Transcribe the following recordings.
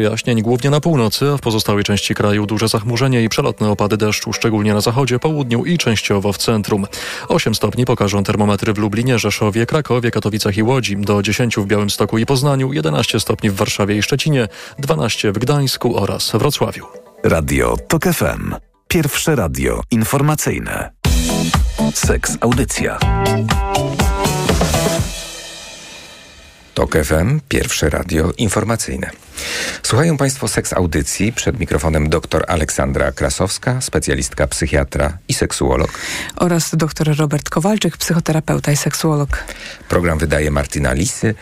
przejaśnień głównie na północy, a w pozostałej części kraju duże zachmurzenie i przelotne opady deszczu, szczególnie na zachodzie, południu i częściowo w centrum. 8 stopni pokażą termometry w Lublinie, Rzeszowie, Krakowie, Katowicach i Łodzi, do 10 w Białymstoku i Poznaniu, 11 stopni w Warszawie i Szczecinie, 12 w Gdańsku oraz Wrocławiu. Radio TOK FM. Pierwsze radio informacyjne. Seks Audycja. TOK FM, pierwsze radio informacyjne. Słuchają Państwo seks audycji przed mikrofonem dr Aleksandra Krasowska, specjalistka psychiatra i seksuolog. Oraz dr Robert Kowalczyk, psychoterapeuta i seksuolog. Program wydaje Martyna Lisy,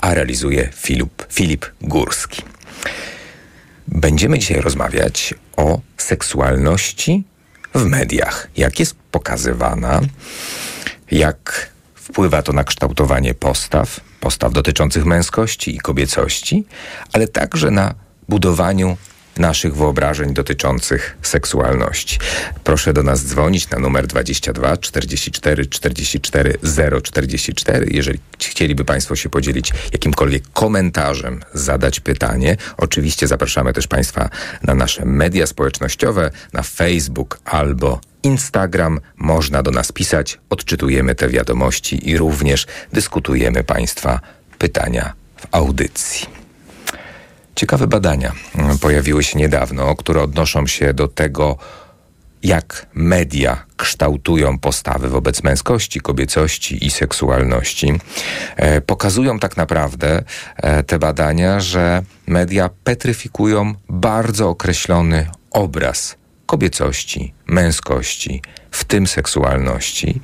a realizuje Filip, Filip Górski. Będziemy dzisiaj rozmawiać o seksualności w mediach. Jak jest pokazywana, jak wpływa to na kształtowanie postaw, postaw dotyczących męskości i kobiecości, ale także na budowaniu naszych wyobrażeń dotyczących seksualności. Proszę do nas dzwonić na numer 22 44 44 044. Jeżeli chcieliby Państwo się podzielić jakimkolwiek komentarzem, zadać pytanie, oczywiście zapraszamy też Państwa na nasze media społecznościowe, na Facebook albo Instagram. Można do nas pisać, odczytujemy te wiadomości i również dyskutujemy Państwa pytania w audycji. Ciekawe badania mm, pojawiły się niedawno, które odnoszą się do tego, jak media kształtują postawy wobec męskości, kobiecości i seksualności. E, pokazują tak naprawdę e, te badania, że media petryfikują bardzo określony obraz kobiecości, męskości, w tym seksualności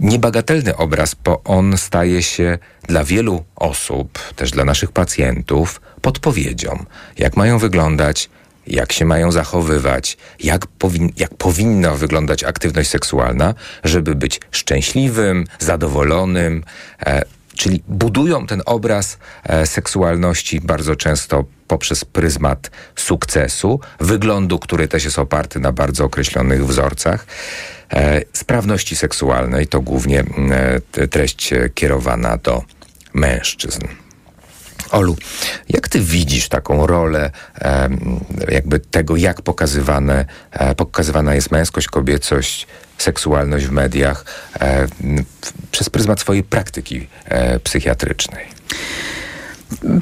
niebagatelny obraz, bo on staje się dla wielu osób, też dla naszych pacjentów, podpowiedzią, jak mają wyglądać, jak się mają zachowywać, jak, powin jak powinna wyglądać aktywność seksualna, żeby być szczęśliwym, zadowolonym. E, czyli budują ten obraz e, seksualności bardzo często poprzez pryzmat sukcesu, wyglądu, który też jest oparty na bardzo określonych wzorcach. E, sprawności seksualnej to głównie e, treść kierowana do mężczyzn. Olu, jak ty widzisz taką rolę e, jakby tego, jak pokazywane, pokazywana jest męskość, kobiecość, seksualność w mediach przez pryzmat swojej praktyki psychiatrycznej?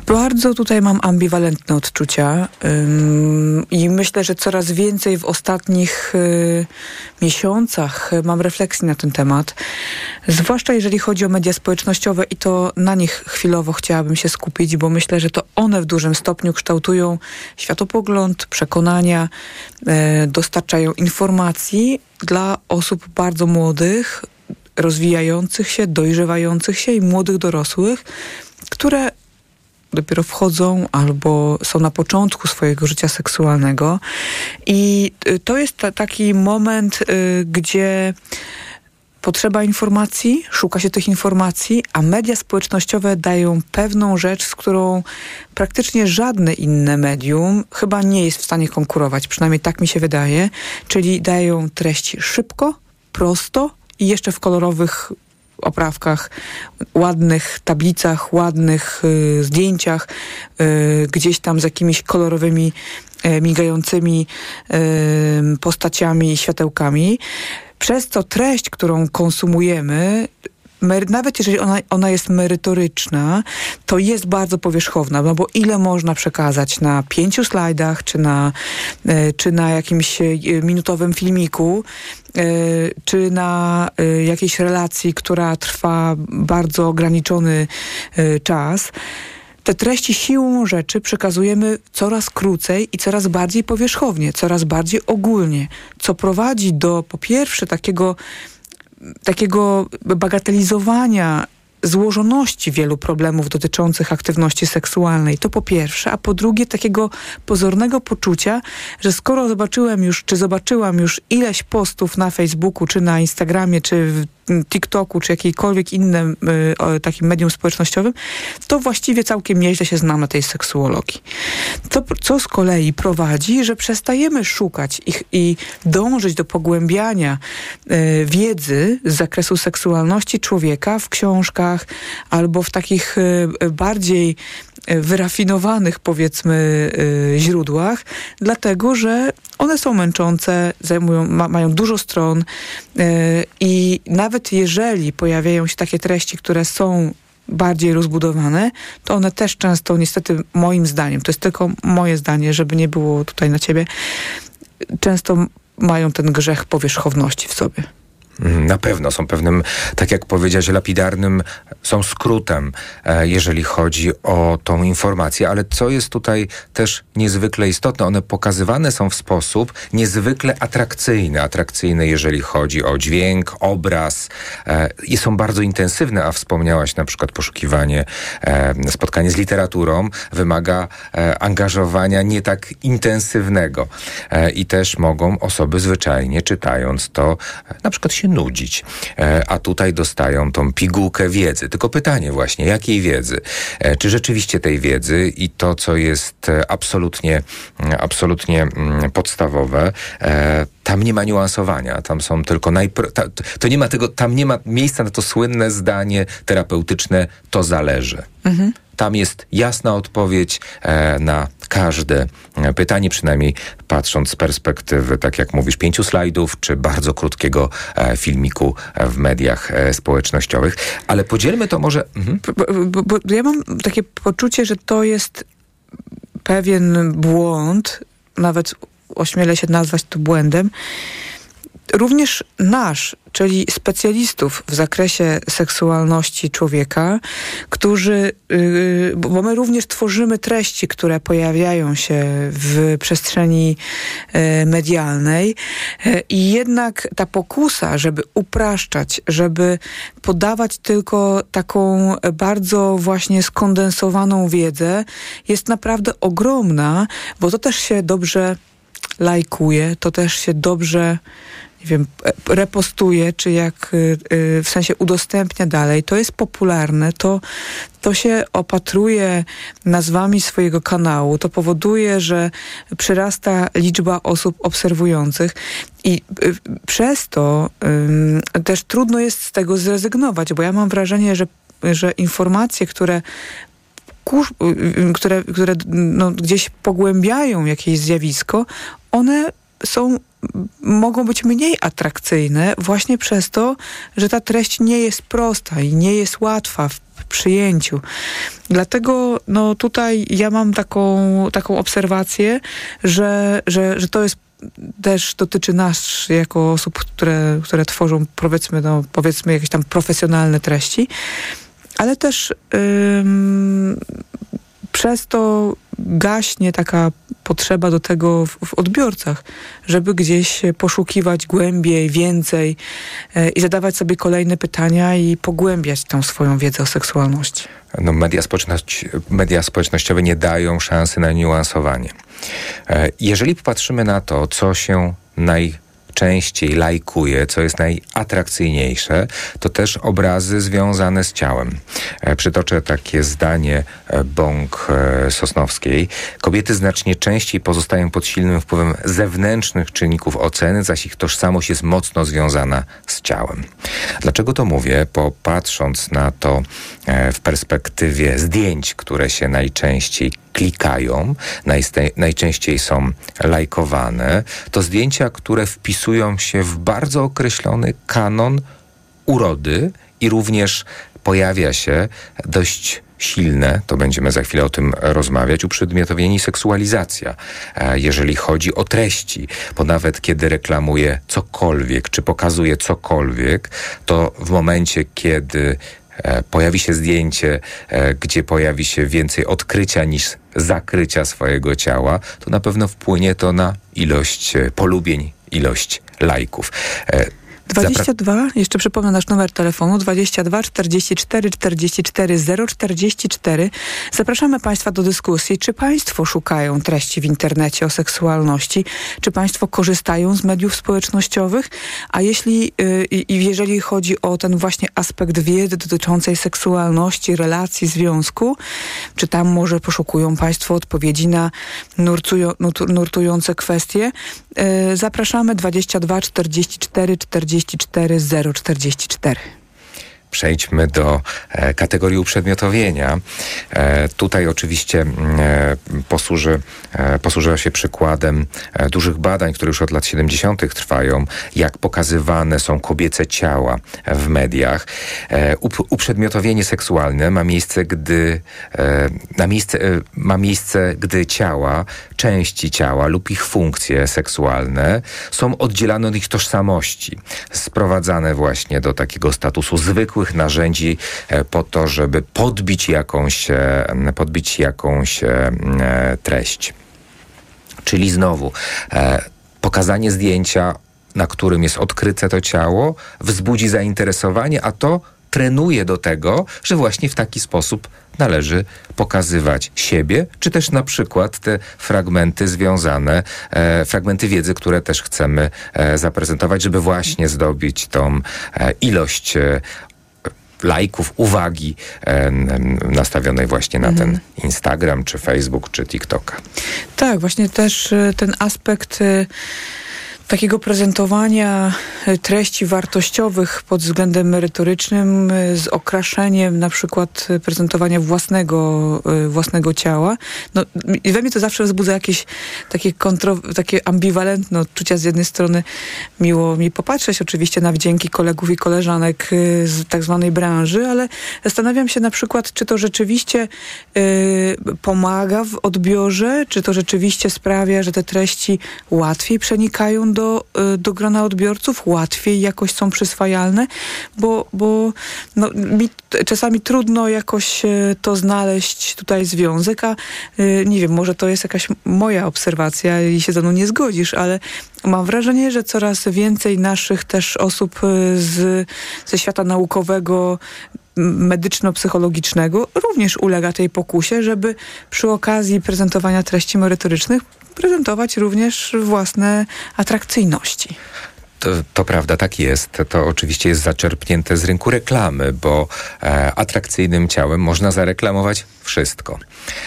Bardzo tutaj mam ambiwalentne odczucia i myślę, że coraz więcej w ostatnich y, miesiącach mam refleksji na ten temat. Zwłaszcza jeżeli chodzi o media społecznościowe i to na nich chwilowo chciałabym się skupić, bo myślę, że to one w dużym stopniu kształtują światopogląd, przekonania, y, dostarczają informacji dla osób bardzo młodych, rozwijających się, dojrzewających się i młodych dorosłych, które dopiero wchodzą albo są na początku swojego życia seksualnego. I y, to jest ta, taki moment, y, gdzie potrzeba informacji, szuka się tych informacji, a media społecznościowe dają pewną rzecz, z którą praktycznie żadne inne medium chyba nie jest w stanie konkurować. Przynajmniej tak mi się wydaje. Czyli dają treści szybko, prosto i jeszcze w kolorowych oprawkach, ładnych tablicach, ładnych y, zdjęciach, y, gdzieś tam z jakimiś kolorowymi, y, migającymi y, postaciami i światełkami. Przez co treść, którą konsumujemy, nawet jeżeli ona, ona jest merytoryczna, to jest bardzo powierzchowna, no bo ile można przekazać na pięciu slajdach, czy na, e, czy na jakimś e, minutowym filmiku, czy na jakiejś relacji, która trwa bardzo ograniczony czas te treści siłą rzeczy przekazujemy coraz krócej i coraz bardziej powierzchownie, coraz bardziej ogólnie, co prowadzi do po pierwsze takiego takiego bagatelizowania złożoności wielu problemów dotyczących aktywności seksualnej. To po pierwsze, a po drugie takiego pozornego poczucia, że skoro zobaczyłem już, czy zobaczyłam już ileś postów na Facebooku, czy na Instagramie, czy w TikToku, czy jakiejkolwiek innym y, takim medium społecznościowym, to właściwie całkiem nieźle się znam na tej seksuologii. To, co z kolei prowadzi, że przestajemy szukać ich i dążyć do pogłębiania y, wiedzy z zakresu seksualności człowieka w książkach albo w takich y, bardziej wyrafinowanych, powiedzmy, źródłach, dlatego że one są męczące, zajmują, ma, mają dużo stron i nawet jeżeli pojawiają się takie treści, które są bardziej rozbudowane, to one też często, niestety moim zdaniem, to jest tylko moje zdanie, żeby nie było tutaj na ciebie, często mają ten grzech powierzchowności w sobie. Na pewno są pewnym, tak jak powiedziałeś, lapidarnym, są skrótem, e, jeżeli chodzi o tą informację, ale co jest tutaj też niezwykle istotne, one pokazywane są w sposób niezwykle atrakcyjny. Atrakcyjny, jeżeli chodzi o dźwięk, obraz e, i są bardzo intensywne, a wspomniałaś na przykład poszukiwanie, e, spotkanie z literaturą wymaga angażowania nie tak intensywnego i też mogą osoby zwyczajnie czytając to na przykład się się nudzić. E, a tutaj dostają tą pigułkę wiedzy. Tylko pytanie właśnie, jakiej wiedzy? E, czy rzeczywiście tej wiedzy i to, co jest e, absolutnie, absolutnie podstawowe, tam nie ma niuansowania, tam są tylko najpro... to nie ma tego, tam nie ma miejsca na to słynne zdanie terapeutyczne, to zależy. Mhm. Tam jest jasna odpowiedź e, na każde e, pytanie, przynajmniej patrząc z perspektywy, tak jak mówisz, pięciu slajdów, czy bardzo krótkiego e, filmiku w mediach społecznościowych. Ale podzielmy to może... Mhm. Bo, bo, bo ja mam takie poczucie, że to jest pewien błąd, nawet ośmielę się nazwać to błędem, również nasz, czyli specjalistów w zakresie seksualności człowieka, którzy, yy, bo my również tworzymy treści, które pojawiają się w przestrzeni yy, medialnej yy, i jednak ta pokusa, żeby upraszczać, żeby podawać tylko taką bardzo właśnie skondensowaną wiedzę, jest naprawdę ogromna, bo to też się dobrze lajkuje, to też się dobrze nie wiem, repostuje, czy jak y, y, w sensie udostępnia dalej, to jest popularne, to, to się opatruje nazwami swojego kanału, to powoduje, że przyrasta liczba osób obserwujących i przez to też trudno jest z tego zrezygnować, bo ja mam wrażenie, że, że informacje, które które, które no, gdzieś pogłębiają jakieś zjawisko, one są mogą być mniej atrakcyjne właśnie przez to, że ta treść nie jest prosta i nie jest łatwa w przyjęciu. Dlatego no, tutaj ja mam taką, taką obserwację, że, że, że to jest też dotyczy nas jako osób, które, które tworzą powiedzmy, no, powiedzmy jakieś tam profesjonalne treści, ale też ym, przez to gaśnie taka potrzeba do tego w, w, odbiorcach, żeby gdzieś poszukiwać głębiej, więcej e, i zadawać sobie kolejne pytania i pogłębiać tą swoją wiedzę o seksualności. No, media, media społecznościowe nie dają szansy na niuansowanie. E, jeżeli popatrzymy na to, co się naj najczęściej lajkuje, co jest najatrakcyjniejsze, to też obrazy związane z ciałem. E, przytoczę takie zdanie e, Bąk e, Sosnowskiej. Kobiety znacznie częściej pozostają pod silnym wpływem zewnętrznych czynników oceny, zaś ich tożsamość jest mocno związana z ciałem. Dlaczego to mówię? Bo patrząc na to w perspektywie zdjęć, które się najczęściej klikają, najczęściej są lajkowane, to zdjęcia, które wpisują się w bardzo określony kanon urody i również pojawia się dość silne, to będziemy za chwilę o tym rozmawiać, uprzedmiotowienie seksualizacja, e, jeżeli chodzi o treści, bo nawet kiedy reklamuje cokolwiek, czy pokazuje cokolwiek, to w momencie, kiedy pojawi się zdjęcie, e, gdzie pojawi się więcej odkrycia niż zakrycia swojego ciała, to na pewno wpłynie to na ilość e, polubień, ilość lajków. 22, jeszcze przypomnę nasz numer telefonu 22 44 44 044. Zapraszamy Państwa do dyskusji. Czy Państwo szukają treści w internecie o seksualności? Czy Państwo korzystają z mediów społecznościowych? A jeśli yy, jeżeli chodzi o ten właśnie aspekt wiedzy dotyczącej seksualności, relacji, związku, czy tam może poszukują Państwo odpowiedzi na nurtują, nurtujące kwestie? Yy, zapraszamy 22 44 44 044. przejdźmy do e, kategorii uprzedmiotowienia. E, tutaj oczywiście mm, e, posłuży, posłużyła się przykładem dużych badań, które już od lat 70. trwają, jak pokazywane są kobiece ciała w mediach. Up, uprzedmiotowienie seksualne ma miejsce, gdy na miejsce, ma miejsce, gdy ciała, części ciała lub ich funkcje seksualne są oddzielane od ich tożsamości, sprowadzane właśnie do takiego statusu zwykłych narzędzi e, po to, żeby podbić jakąś, e, podbić jakąś e, treść. Czyli znowu pokazanie zdjęcia, na którym jest odkryte to ciało, wzbudzi zainteresowanie, a to trenuje do tego, że właśnie w taki sposób należy pokazywać siebie, czy też na przykład te fragmenty związane, e, fragmenty wiedzy, które też chcemy e, zaprezentować, żeby właśnie zdobić tą e, ilość lajków, uwagi nastawionej właśnie na ten Instagram, czy Facebook, czy TikToka. Tak, właśnie też e, ten aspekt e, takiego prezentowania e, treści wartościowych pod względem merytorycznym e, z okraszeniem na przykład e, prezentowania własnego, własnego ciała. No, we mnie to zawsze wzbudza jakieś takie, kontro, takie ambiwalentne odczucia. Z jednej strony miło mi popatrzeć oczywiście na wdzięki kolegów i koleżanek z tak zwanej branży, ale zastanawiam się na przykład, czy to rzeczywiście pomaga w odbiorze, czy to rzeczywiście sprawia, że te treści łatwiej przenikają do, y, do grona odbiorców, łatwiej jakoś są przyswajalne, bo, bo no, mi czasami trudno jakoś y, to znaleźć tutaj związek, a y, nie wiem, może to jest jakaś moja obserwacja i się ze mną nie zgodzisz, ale mam wrażenie, że coraz więcej naszych też osób z, ze świata naukowego medyczno-psychologicznego również ulega tej pokusie, żeby przy okazji prezentowania treści merytorycznych prezentować również własne atrakcyjności. To, to prawda, tak jest. To oczywiście jest zaczerpnięte z rynku reklamy, bo e, atrakcyjnym ciałem można zareklamować wszystko.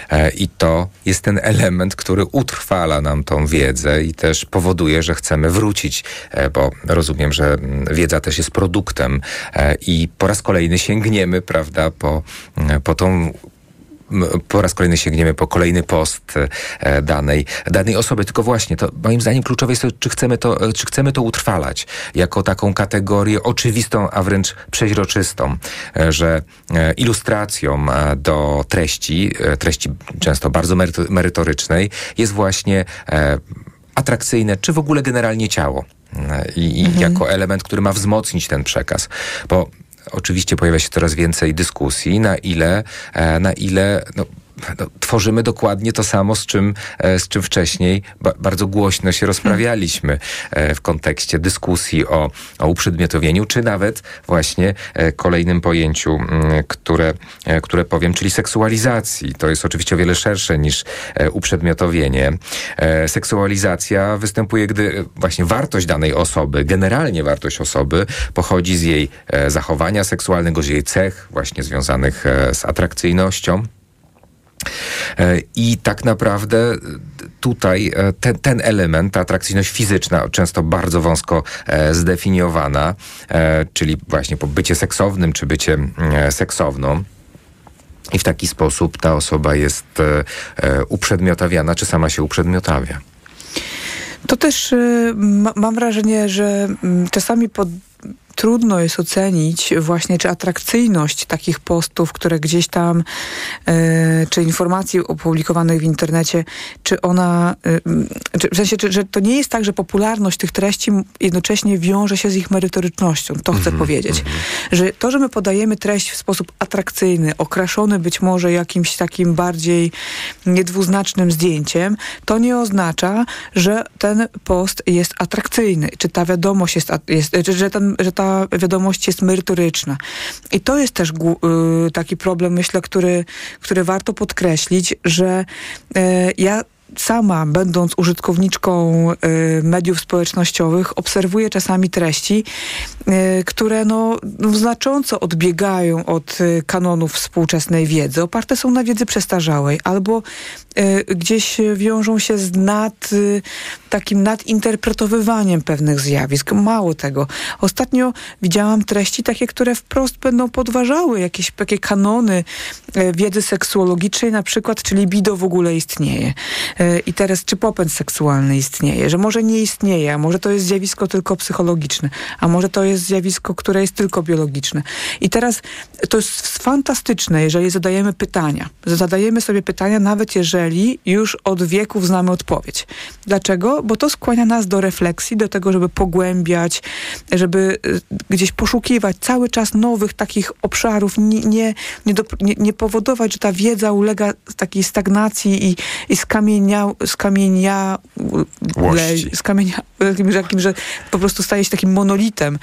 E, I to jest ten element, który utrwala nam tą wiedzę i też powoduje, że chcemy wrócić, e, bo rozumiem, że mm, wiedza też jest produktem e, i po raz kolejny sięgniemy, prawda, po, mm, po tą po raz kolejny sięgniemy po kolejny post e, danej, danej osoby. Tylko właśnie, to moim zdaniem kluczowe jest to, czy chcemy to, e, czy chcemy to utrwalać jako taką kategorię oczywistą, a wręcz przeźroczystą, e, że ilustracją do treści, treści często bardzo meryto- merytorycznej jest właśnie atrakcyjne, czy w ogóle generalnie ciało. I, i jako element, który ma wzmocnić ten przekaz. Bo oczywiście pojawia się coraz więcej dyskusji, na ile, e, na ile no, no, tworzymy dokładnie to samo, z czym, e, z czym wcześniej ba bardzo głośno się rozprawialiśmy e, w kontekście dyskusji o, o uprzedmiotowieniu, czy nawet właśnie e, kolejnym pojęciu, które, które powiem, czyli seksualizacji. To jest oczywiście o wiele szersze niż uprzedmiotowienie. Seksualizacja występuje, gdy właśnie wartość danej osoby, generalnie wartość osoby pochodzi z jej zachowania seksualnego, z jej cech właśnie związanych z atrakcyjnością. E, I tak naprawdę e, tutaj e, ten, ten element, ta atrakcyjność fizyczna, często bardzo wąsko zdefiniowana, czyli właśnie po bycie seksownym czy bycie seksowną. I w taki sposób ta osoba jest uprzedmiotawiana, czy sama się uprzedmiotawia. To też ma, mam wrażenie, że czasami pod, trudno jest ocenić właśnie, czy atrakcyjność takich postów, które gdzieś tam, e, czy informacji opublikowanych w internecie, czy ona, e, czy, w sensie, czy, że to nie jest tak, że popularność tych treści jednocześnie wiąże się z ich merytorycznością. To chcę powiedzieć. Że to, że my podajemy treść w sposób atrakcyjny, okraszony być może jakimś takim bardziej niedwuznacznym zdjęciem, to nie oznacza, że ten post jest atrakcyjny, czy ta wiadomość jest, jest czy, że, ten, że ta wiadomość jest merytoryczna. I to jest też y, taki problem, myślę, który, który warto podkreślić, że e, ja sama, będąc użytkowniczką y, mediów społecznościowych, obserwuję czasami treści, y, które no, no, znacząco odbiegają od y, kanonów współczesnej wiedzy. Oparte są na wiedzy przestarzałej albo gdzieś wiążą się z nad, y, takim nadinterpretowywaniem pewnych zjawisk. Mało tego. Ostatnio widziałam treści takie, które wprost będą podważały jakieś takie kanony y, wiedzy seksuologicznej, na przykład, czy libido w ogóle istnieje. Y, I teraz, czy popęd seksualny istnieje, że może nie istnieje, a może to jest zjawisko tylko psychologiczne, a może to jest zjawisko, które jest tylko biologiczne. I teraz to jest fantastyczne, jeżeli zadajemy pytania. Zadajemy sobie pytania, nawet jeżeli już od wieków znamy odpowiedź. Dlaczego? Bo to skłania nas do refleksji, do tego, żeby pogłębiać, żeby y, gdzieś poszukiwać cały czas nowych takich obszarów, nie, nie, nie, do, nie, nie powodować, że ta wiedza ulega takiej stagnacji i, i skamienia, skamienia, Łości. skamienia, takim, że, takim, że po prostu staje się takim monolitem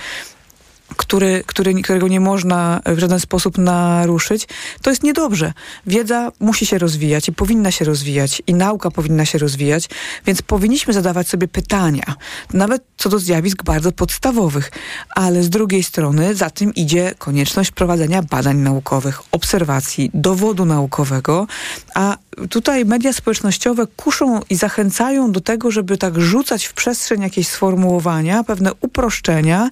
który, który, którego nie można w żaden sposób naruszyć, to jest niedobrze. Wiedza musi się rozwijać i powinna się rozwijać i nauka powinna się rozwijać, więc powinniśmy zadawać sobie pytania, nawet co do zjawisk bardzo podstawowych, ale z drugiej strony za tym idzie konieczność prowadzenia badań naukowych, obserwacji, dowodu naukowego, a tutaj media społecznościowe kuszą i zachęcają do tego, żeby tak rzucać w przestrzeń jakieś sformułowania, pewne uproszczenia,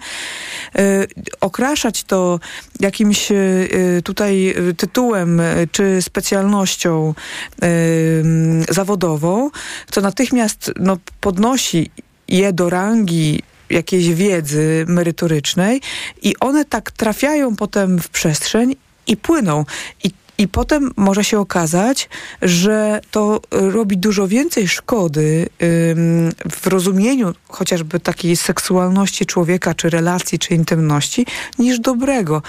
y, okraszać to jakimś y, tutaj y, tytułem czy specjalnością zawodową, co natychmiast no, podnosi je do rangi jakiejś wiedzy merytorycznej i one tak trafiają potem w przestrzeń i płyną. I i potem może się okazać, że to robi dużo więcej szkody w rozumieniu chociażby takiej seksualności człowieka, czy relacji, czy intymności, niż dobrego.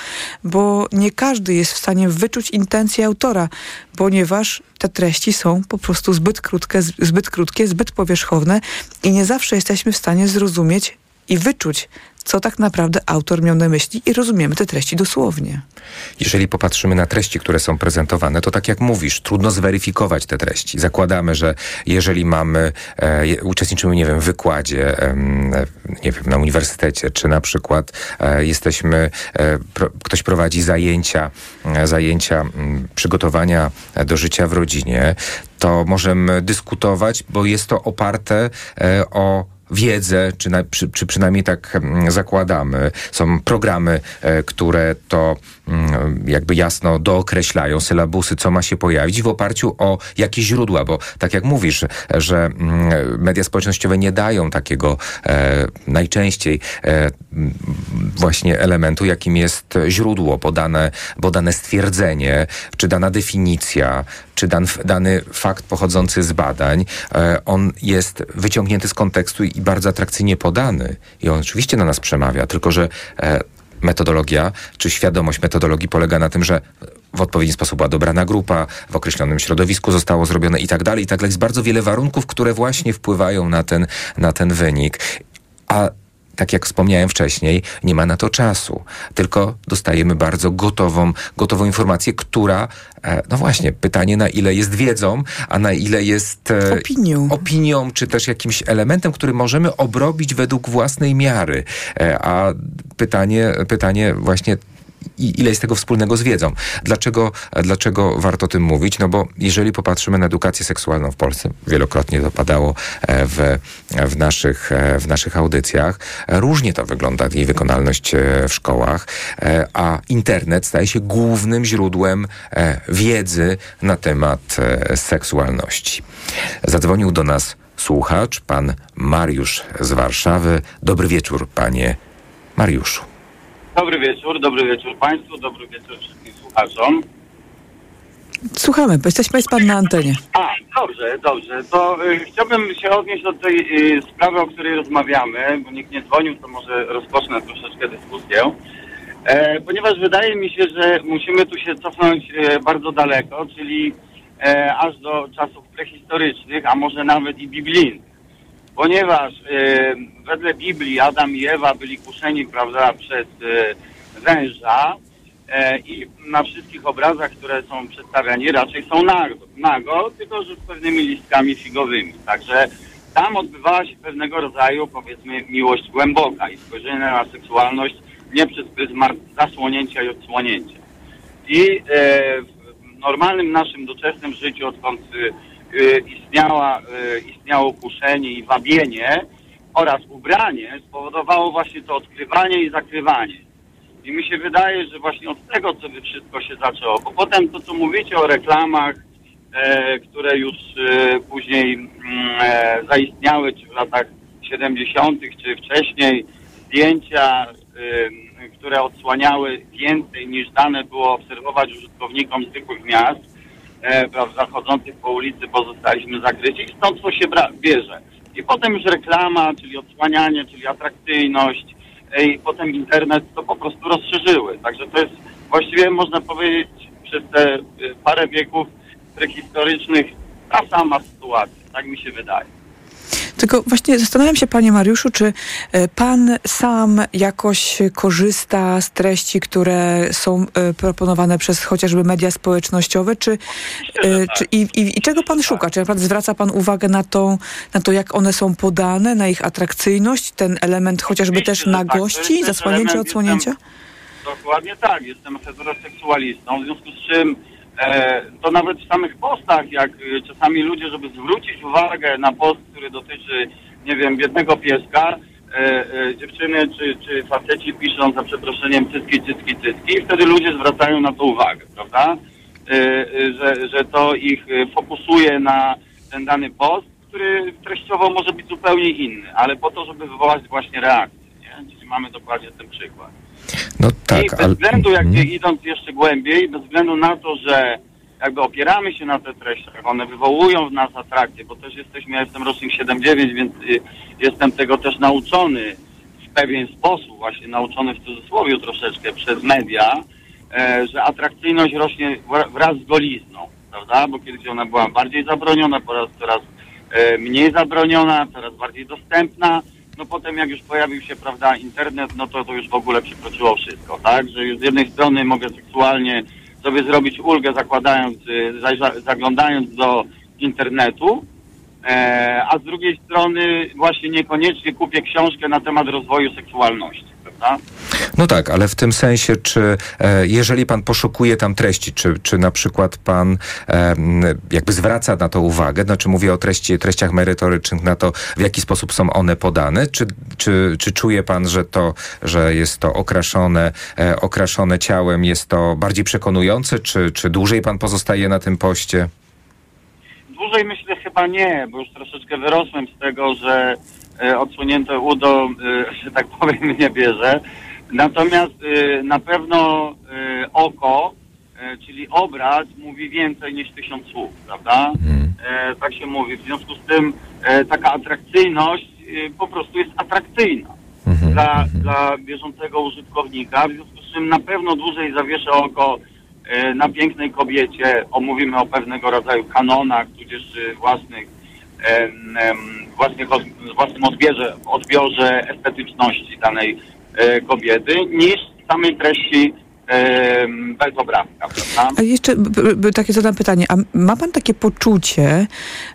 Bo nie każdy jest w stanie wyczuć intencji autora, ponieważ te treści są po prostu zbyt krótkie, zbyt krótkie, zbyt powierzchowne i nie zawsze jesteśmy w stanie zrozumieć i wyczuć, co tak naprawdę autor miał na myśli i rozumiemy te treści dosłownie. Jeżeli popatrzymy na treści, które są prezentowane, to tak jak mówisz, trudno zweryfikować te treści. Zakładamy, że jeżeli mamy, e, uczestniczymy, nie wiem, w wykładzie, e, nie wiem, na uniwersytecie, czy na przykład e, jesteśmy, e, pro, ktoś prowadzi zajęcia, e, zajęcia przygotowania do życia w rodzinie, to możemy dyskutować, bo jest to oparte e, o wiedzę, czy, na, czy, przynajmniej tak mm, zakładamy. Są programy, e, które to jakby jasno dookreślają, sylabusy, co ma się pojawić w oparciu o jakie źródła, bo tak jak mówisz, że mm, media społecznościowe nie dają takiego e, najczęściej e, właśnie elementu, jakim jest źródło, podane, podane stwierdzenie, czy dana definicja, czy dan, dany fakt pochodzący z badań, e, on jest wyciągnięty z kontekstu i bardzo atrakcyjnie podany. I on oczywiście na nas przemawia, tylko że e, metodologia, czy świadomość metodologii polega na tym, że w odpowiedni sposób była dobrana grupa, w określonym środowisku zostało zrobione i tak dalej, i tak dalej. Jest bardzo wiele warunków, które właśnie wpływają na ten, na ten wynik. A tak jak wspomniałem wcześniej, nie ma na to czasu. Tylko dostajemy bardzo gotową, gotową informację, która, e, no właśnie, pytanie na ile jest wiedzą, a na ile jest e, Opinią. opinią, czy też jakimś elementem, który możemy obrobić według własnej miary. E, a pytanie, pytanie właśnie i ile jest tego wspólnego z wiedzą. Dlaczego, dlaczego warto o tym mówić? No bo jeżeli popatrzymy na edukację seksualną w Polsce, wielokrotnie to padało e, w, w, naszych, e, w naszych audycjach, e, różnie to wygląda, jej wykonalność w szkołach, a internet staje się głównym źródłem wiedzy na temat seksualności. Zadzwonił do nas słuchacz, pan Mariusz z Warszawy. Dobry wieczór, panie Mariuszu. Dobry wieczór, dobry wieczór Państwu, dobry wieczór wszystkim słuchaczom. Słuchamy, bo jesteśmy z pan na antenie. A, dobrze, dobrze. To y, chciałbym się odnieść do tej y, sprawy, o której rozmawiamy, bo nikt nie dzwonił, to może rozpocznę troszeczkę dyskusję. E, ponieważ wydaje mi się, że musimy tu się cofnąć e, bardzo daleko, czyli e, aż do czasów prehistorycznych, a może nawet i biblijnych. Ponieważ e, wedle Biblii Adam i Ewa byli kuszeni, prawda, przez e, węża e, i na wszystkich obrazach, które są przedstawiani, raczej są nago, nago tylko że z pewnymi listkami figowymi. Także tam odbywała się pewnego rodzaju, powiedzmy, miłość głęboka i spojrzenie na seksualność nie przez pryzmat zasłonięcia i odsłonięcia. I e, w normalnym naszym doczesnym życiu, odkąd e, istniała, e, istniało kuszenie i wabienie oraz ubranie, spowodowało właśnie to odkrywanie i zakrywanie. I mi się wydaje, że właśnie od tego, co by wszystko się zaczęło, bo potem to, co mówicie o reklamach, e, które już e, później mm, e, zaistniały, czy w latach 70., czy wcześniej, zdjęcia, e, które odsłaniały więcej niż dane było obserwować użytkownikom zwykłych miast, e, prawda, chodzących po ulicy, bo zostaliśmy zakryci. I stąd to się bierze. I potem już reklama, czyli odsłanianie, czyli atrakcyjność, e, i potem internet to po prostu rozszerzyły. Także to jest właściwie można powiedzieć przez te e, parę wieków prehistorycznych ta sama sytuacja, tak mi się wydaje. Tylko właśnie zastanawiam się, panie Mariuszu, czy e, pan sam jakoś korzysta z treści, które są e, proponowane przez chociażby media społecznościowe, czy, że e, tak. czy i, i, i czego pan szuka? Czy naprawdę zwraca pan uwagę na, tą, na to, jak one są podane, na ich atrakcyjność, ten element chociażby Oczywiście, też tak. Nagości, zasłanięcia, element, odsłonięcia? Dokładnie tak, jestem heteroseksualistą, w związku z czym to nawet w samych postach, jak e, czasami ludzie, żeby zwrócić uwagę na post, który dotyczy, nie wiem, biednego pieska, e, e, dziewczyny czy, czy faceci piszą za przeproszeniem cycki, cycki, cycki i wtedy ludzie zwracają na to uwagę, prawda? E, e, że, że to ich e, fokusuje na ten dany post, który treściowo może być zupełnie inny, ale po to, żeby wywołać właśnie reakcję, nie? Czyli mamy dokładnie ten przykład. No I tak, bez ale... względu, jakby Mhm. idąc jeszcze głębiej, bez względu na to, że jakby opieramy się na te treściach, one wywołują w nas atrakcję, bo też jesteśmy, ja jestem rocznik 7-9, więc y, jestem tego też nauczony w pewien sposób, właśnie nauczony w cudzysłowie troszeczkę przez media, e, że atrakcyjność rośnie wra- wraz z golizną, prawda? Bo kiedyś ona była bardziej zabroniona, teraz coraz e, mniej zabroniona, coraz bardziej dostępna. No potem jak już pojawił się, prawda, internet, no to to już w ogóle przekroczyło wszystko, tak? Że z jednej strony mogę seksualnie sobie zrobić ulgę zakładając, y, zaglądając do internetu, e, a z drugiej strony właśnie niekoniecznie kupię książkę na temat rozwoju seksualności, prawda? No tak, ale w tym sensie, czy e, jeżeli pan poszukuje tam treści, czy, czy na przykład pan jakby zwraca na to uwagę, znaczy mówię o treści, treściach merytorycznych, na to, w jaki sposób są one podane, czy, czy, czy czuje pan, że to, że jest to okraszone, e, okraszone ciałem, jest to bardziej przekonujące, czy, czy dłużej pan pozostaje na tym poście? Dłużej myślę chyba nie, bo już troszeczkę wyrosłem z tego, że e, odsłonięte udo, e, że tak powiem, nie bierze. Natomiast e, na pewno oko, czyli obraz, mówi więcej niż tysiąc słów, prawda? E, tak się mówi. W związku z tym taka atrakcyjność po prostu jest atrakcyjna dla, dla bieżącego użytkownika, w związku z czym na pewno dłużej zawieszę oko na pięknej kobiecie, omówimy o pewnego rodzaju kanonach, tudzież własnych, od, własnym odbierze, odbiorze estetyczności danej e, kobiety, niż samej treści bez obrazka? A jeszcze takie zadam pytanie. A ma pan takie poczucie,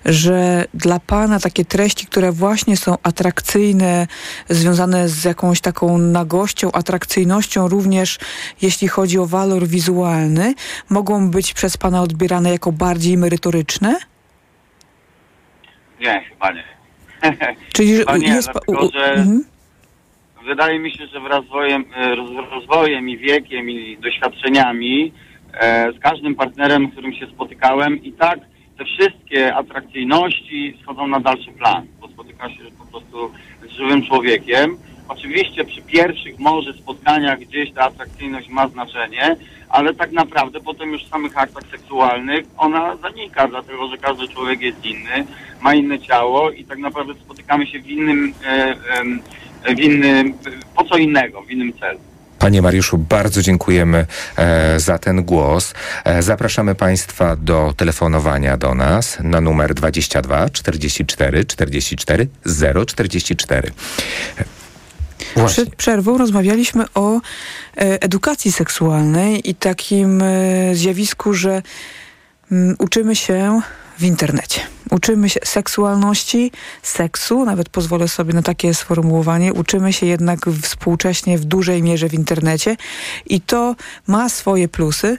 że dla pana takie treści, które właśnie są atrakcyjne, związane z jakąś taką nagością, atrakcyjnością, również jeśli chodzi o walor wizualny, mogą być przez pana odbierane jako bardziej merytoryczne? Nie, chyba nie. Czyli Chyba nie, jest. dlatego, że- Mhm. Wydaje mi się, że wraz z rozwojem, e, roz- rozwojem i wiekiem i doświadczeniami e, z każdym partnerem, z którym się spotykałem i tak te wszystkie atrakcyjności schodzą na dalszy plan, bo spotyka się po prostu z żywym człowiekiem. Oczywiście przy pierwszych może spotkaniach gdzieś ta atrakcyjność ma znaczenie, ale tak naprawdę potem już w samych aktach seksualnych ona zanika, dlatego że każdy człowiek jest inny, ma inne ciało i tak naprawdę spotykamy się w innym, e, w innym, po co innego, w innym celu. Panie Mariuszu, bardzo dziękujemy e, za ten głos. E, zapraszamy Państwa do telefonowania do nas na numer 22 44 44 044. Właśnie. Przed przerwą rozmawialiśmy o e, edukacji seksualnej i takim e, zjawisku, że mm, uczymy się w internecie. Uczymy się seksualności, seksu, nawet pozwolę sobie na takie sformułowanie. Uczymy się jednak współcześnie w dużej mierze w internecie i to ma swoje plusy,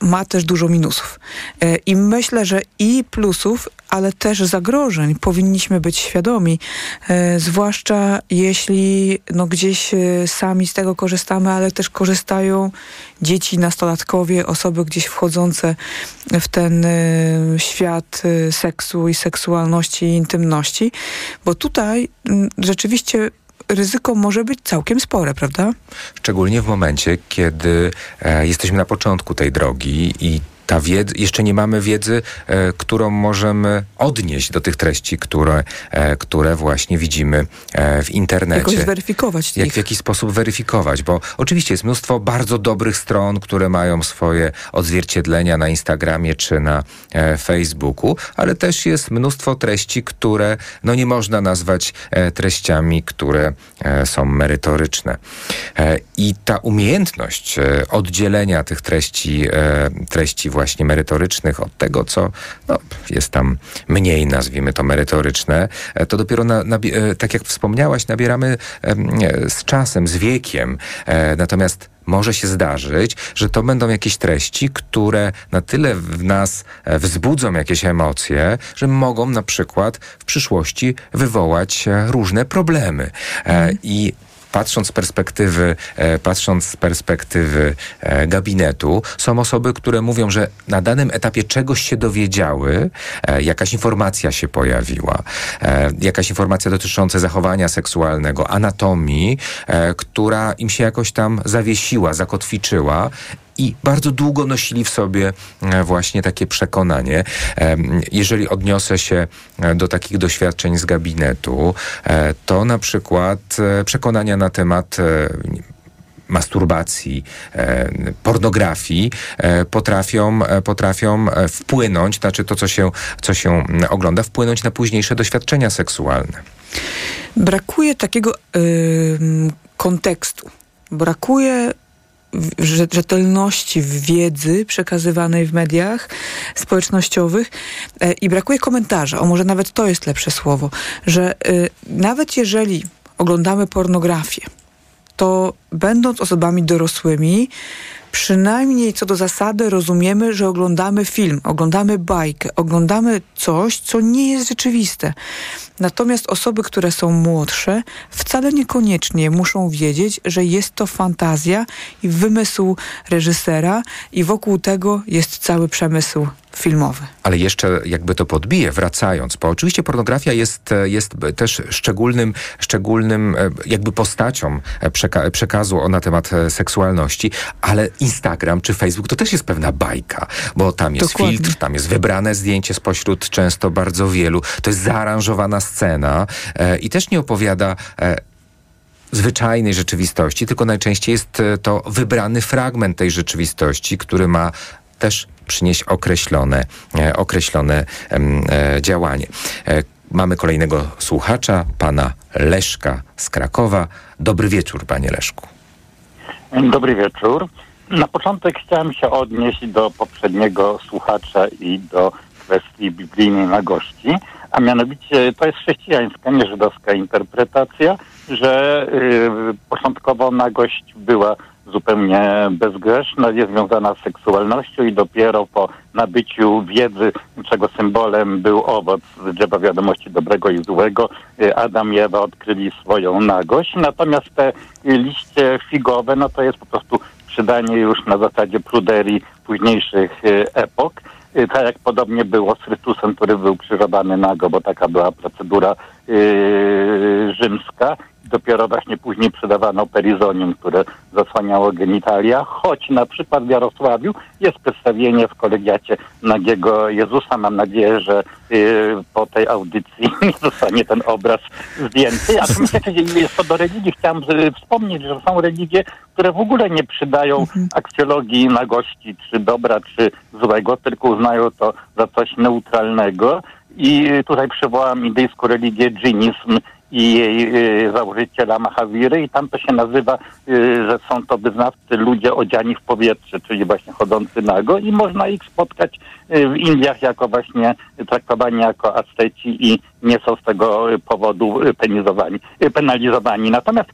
ma też dużo minusów. E, I myślę, że i plusów, ale też zagrożeń powinniśmy być świadomi, e, zwłaszcza jeśli no, gdzieś e, sami z tego korzystamy, ale też korzystają dzieci, nastolatkowie, osoby gdzieś wchodzące w ten e, świat e, seksu i seksualności i intymności, bo tutaj rzeczywiście ryzyko może być całkiem spore, prawda? Szczególnie w momencie, kiedy e, jesteśmy na początku tej drogi i ta wiedza, jeszcze nie mamy wiedzy, e, którą możemy odnieść do tych treści, które, e, które właśnie widzimy e, w internecie. Jakoś zweryfikować Jak w jaki sposób weryfikować, bo oczywiście jest mnóstwo bardzo dobrych stron, które mają swoje odzwierciedlenia na Instagramie czy na e, Facebooku, ale też jest mnóstwo treści, które no nie można nazwać e, treściami, które e, są merytoryczne. I ta umiejętność oddzielenia tych treści, treści właśnie merytorycznych od tego, co no, jest tam mniej, nazwijmy to merytoryczne, e, to dopiero, na, nabie- e, tak jak wspomniałaś, nabieramy e, z czasem, z wiekiem. Natomiast może się zdarzyć, że to będą jakieś treści, które na tyle w nas wzbudzą jakieś emocje, że mogą na przykład w przyszłości wywołać różne problemy. E, I patrząc z perspektywy, e, patrząc z perspektywy e, gabinetu, są osoby, które mówią, że na danym etapie czegoś się dowiedziały, e, jakaś informacja się pojawiła, jakaś informacja dotycząca zachowania seksualnego, anatomii, która im się jakoś tam zawiesiła, zakotwiczyła i bardzo długo nosili w sobie e, właśnie takie przekonanie. Jeżeli odniosę się e, do takich doświadczeń z gabinetu, e, to na przykład przekonania na temat masturbacji, pornografii potrafią, potrafią wpłynąć, znaczy to, co się, co się ogląda, wpłynąć na późniejsze doświadczenia seksualne. Brakuje takiego kontekstu. Brakuje rzetelności w wiedzy przekazywanej w mediach społecznościowych e, i brakuje komentarza, o może nawet to jest lepsze słowo, że y, nawet jeżeli oglądamy pornografię, to będąc osobami dorosłymi, przynajmniej co do zasady rozumiemy, że oglądamy film, oglądamy bajkę, oglądamy coś, co nie jest rzeczywiste. Natomiast osoby, które są młodsze, wcale niekoniecznie muszą wiedzieć, że jest to fantazja i wymysł reżysera, i wokół tego jest cały przemysł filmowy. Ale jeszcze jakby to podbije, wracając, bo oczywiście pornografia jest, e, jest też szczególnym, szczególnym e, jakby postacią e, przeka- przekazu na temat seksualności, ale Instagram czy Facebook to też jest pewna bajka, bo tam jest Dokładnie. filtr, tam jest wybrane zdjęcie spośród często bardzo wielu, to jest zaaranżowana scena e, i też nie opowiada e, zwyczajnej rzeczywistości, tylko najczęściej jest e, to wybrany fragment tej rzeczywistości, który ma też przynieść określone, określone działanie. Mamy kolejnego słuchacza, pana Leszka z Krakowa. Dobry wieczór, panie Leszku. Dobry wieczór. Na początek chciałem się odnieść do poprzedniego słuchacza i do kwestii biblijnej nagości, a mianowicie to jest chrześcijańska, nie żydowska interpretacja, że y, początkowo nagość była zupełnie bezgrzeszna, niezwiązana z seksualnością i dopiero po nabyciu wiedzy, czego symbolem był owoc drzewa wiadomości dobrego i złego, y, Adam i Ewa odkryli swoją nagość. Natomiast te liście figowe, no to jest po prostu przydanie już na zasadzie pruderii późniejszych y, epok. Y, Tak jak podobnie było z Chrystusem, który był krzyżowany nago, bo taka była procedura yy, rzymska. Dopiero właśnie później przydawano perizonium, które zasłaniało genitalia, choć na przykład w Jarosławiu jest przedstawienie w kolegiacie nagiego Jezusa. Mam nadzieję, że yy, po tej audycji nie zostanie ten obraz zdjęty. A to do religii, chciałem y, wspomnieć, że są religie, które w ogóle nie przydają akcjologii nagości, czy dobra, czy złego, tylko uznają to za coś neutralnego. I tutaj przywołam indyjską religię dżinizm i jej y, założyciela Mahawiry i tam to się nazywa, y, że są to wyznawcy ludzie odziani w powietrze, czyli właśnie chodzący nago i można ich spotkać y, w Indiach jako właśnie traktowani jako Azteci i nie są z tego powodu penizowani, y, penalizowani. Natomiast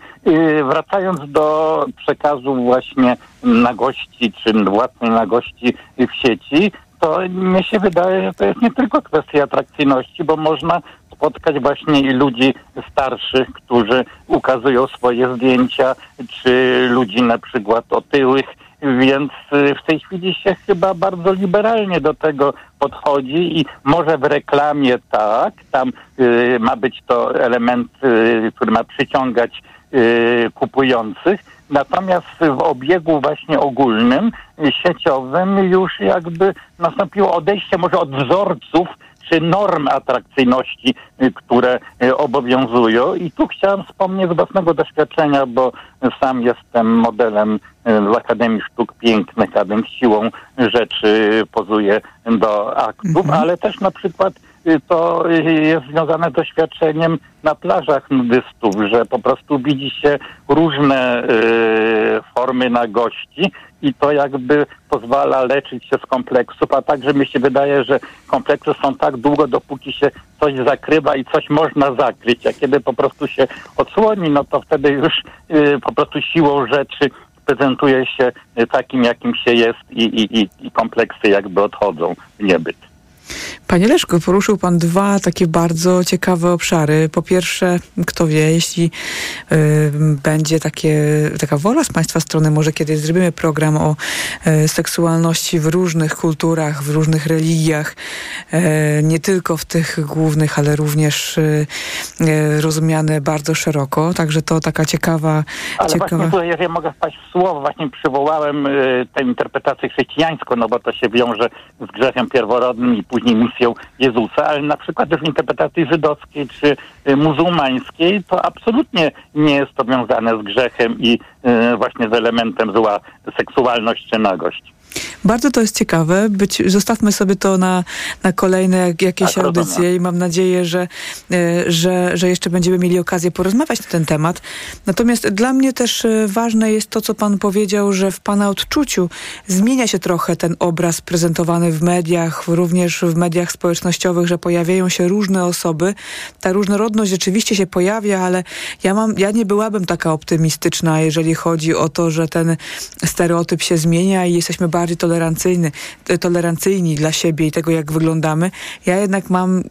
wracając do przekazu właśnie nagości czy własnej nagości w sieci, to mnie się wydaje, że to jest nie tylko kwestia atrakcyjności, bo można spotkać właśnie ludzi starszych, którzy ukazują swoje zdjęcia, czy ludzi na przykład otyłych, więc y, w tej chwili się chyba bardzo liberalnie do tego podchodzi i może w reklamie tak, tam y, ma być to element, y, który ma przyciągać kupujących, natomiast w obiegu właśnie ogólnym, sieciowym już jakby nastąpiło odejście może od wzorców norm atrakcyjności, y, które y, obowiązują. I tu chciałem wspomnieć z własnego doświadczenia, bo sam jestem modelem y, z Akademii Sztuk Pięknych, a więc siłą rzeczy pozuję do aktów, ale też na przykład y, to y, jest związane z doświadczeniem na plażach nudystów, że po prostu widzi się różne y, formy nagości i to jakby pozwala leczyć się z kompleksów, a także mi się wydaje, że kompleksy są tak długo, dopóki się coś zakrywa i coś można zakryć, a kiedy po prostu się odsłoni, no to wtedy już y, po prostu siłą rzeczy prezentuje się y, takim, jakim się jest i, i, i kompleksy jakby odchodzą w niebyt. Panie Leszku, poruszył Pan dwa takie bardzo ciekawe obszary. Po pierwsze, kto wie, jeśli y, będzie takie, taka wola z Państwa strony, może kiedyś zrobimy program o y, seksualności w różnych kulturach, w różnych religiach, y, nie tylko w tych głównych, ale również y, y, rozumiane bardzo szeroko. Także to taka ciekawa... Ale ciekawa... właśnie tutaj, jeżeli mogę wpaść w słowo, właśnie przywołałem y, tę interpretację chrześcijańską, no bo to się wiąże z grzechem pierworodnym i później misją Jezusa, ale na przykład w interpretacji żydowskiej czy y, muzułmańskiej to absolutnie nie jest to wiązane z grzechem i y, właśnie z elementem zła seksualność czy nagość. Bardzo to jest ciekawe. Być, zostawmy sobie to na, na kolejne jak, jakieś Tak, audycje rozumiem. i mam nadzieję, że, e, że, że jeszcze będziemy mieli okazję porozmawiać na ten temat. Natomiast dla mnie też e, ważne jest to, co pan powiedział, że w pana odczuciu zmienia się trochę ten obraz prezentowany w mediach, również w mediach społecznościowych, że pojawiają się różne osoby. Ta różnorodność rzeczywiście się pojawia, ale ja mam, ja nie byłabym taka optymistyczna, jeżeli chodzi o to, że ten stereotyp się zmienia i jesteśmy bardziej tolerancyjny, tolerancyjni dla siebie i tego, jak wyglądamy. Ja jednak mam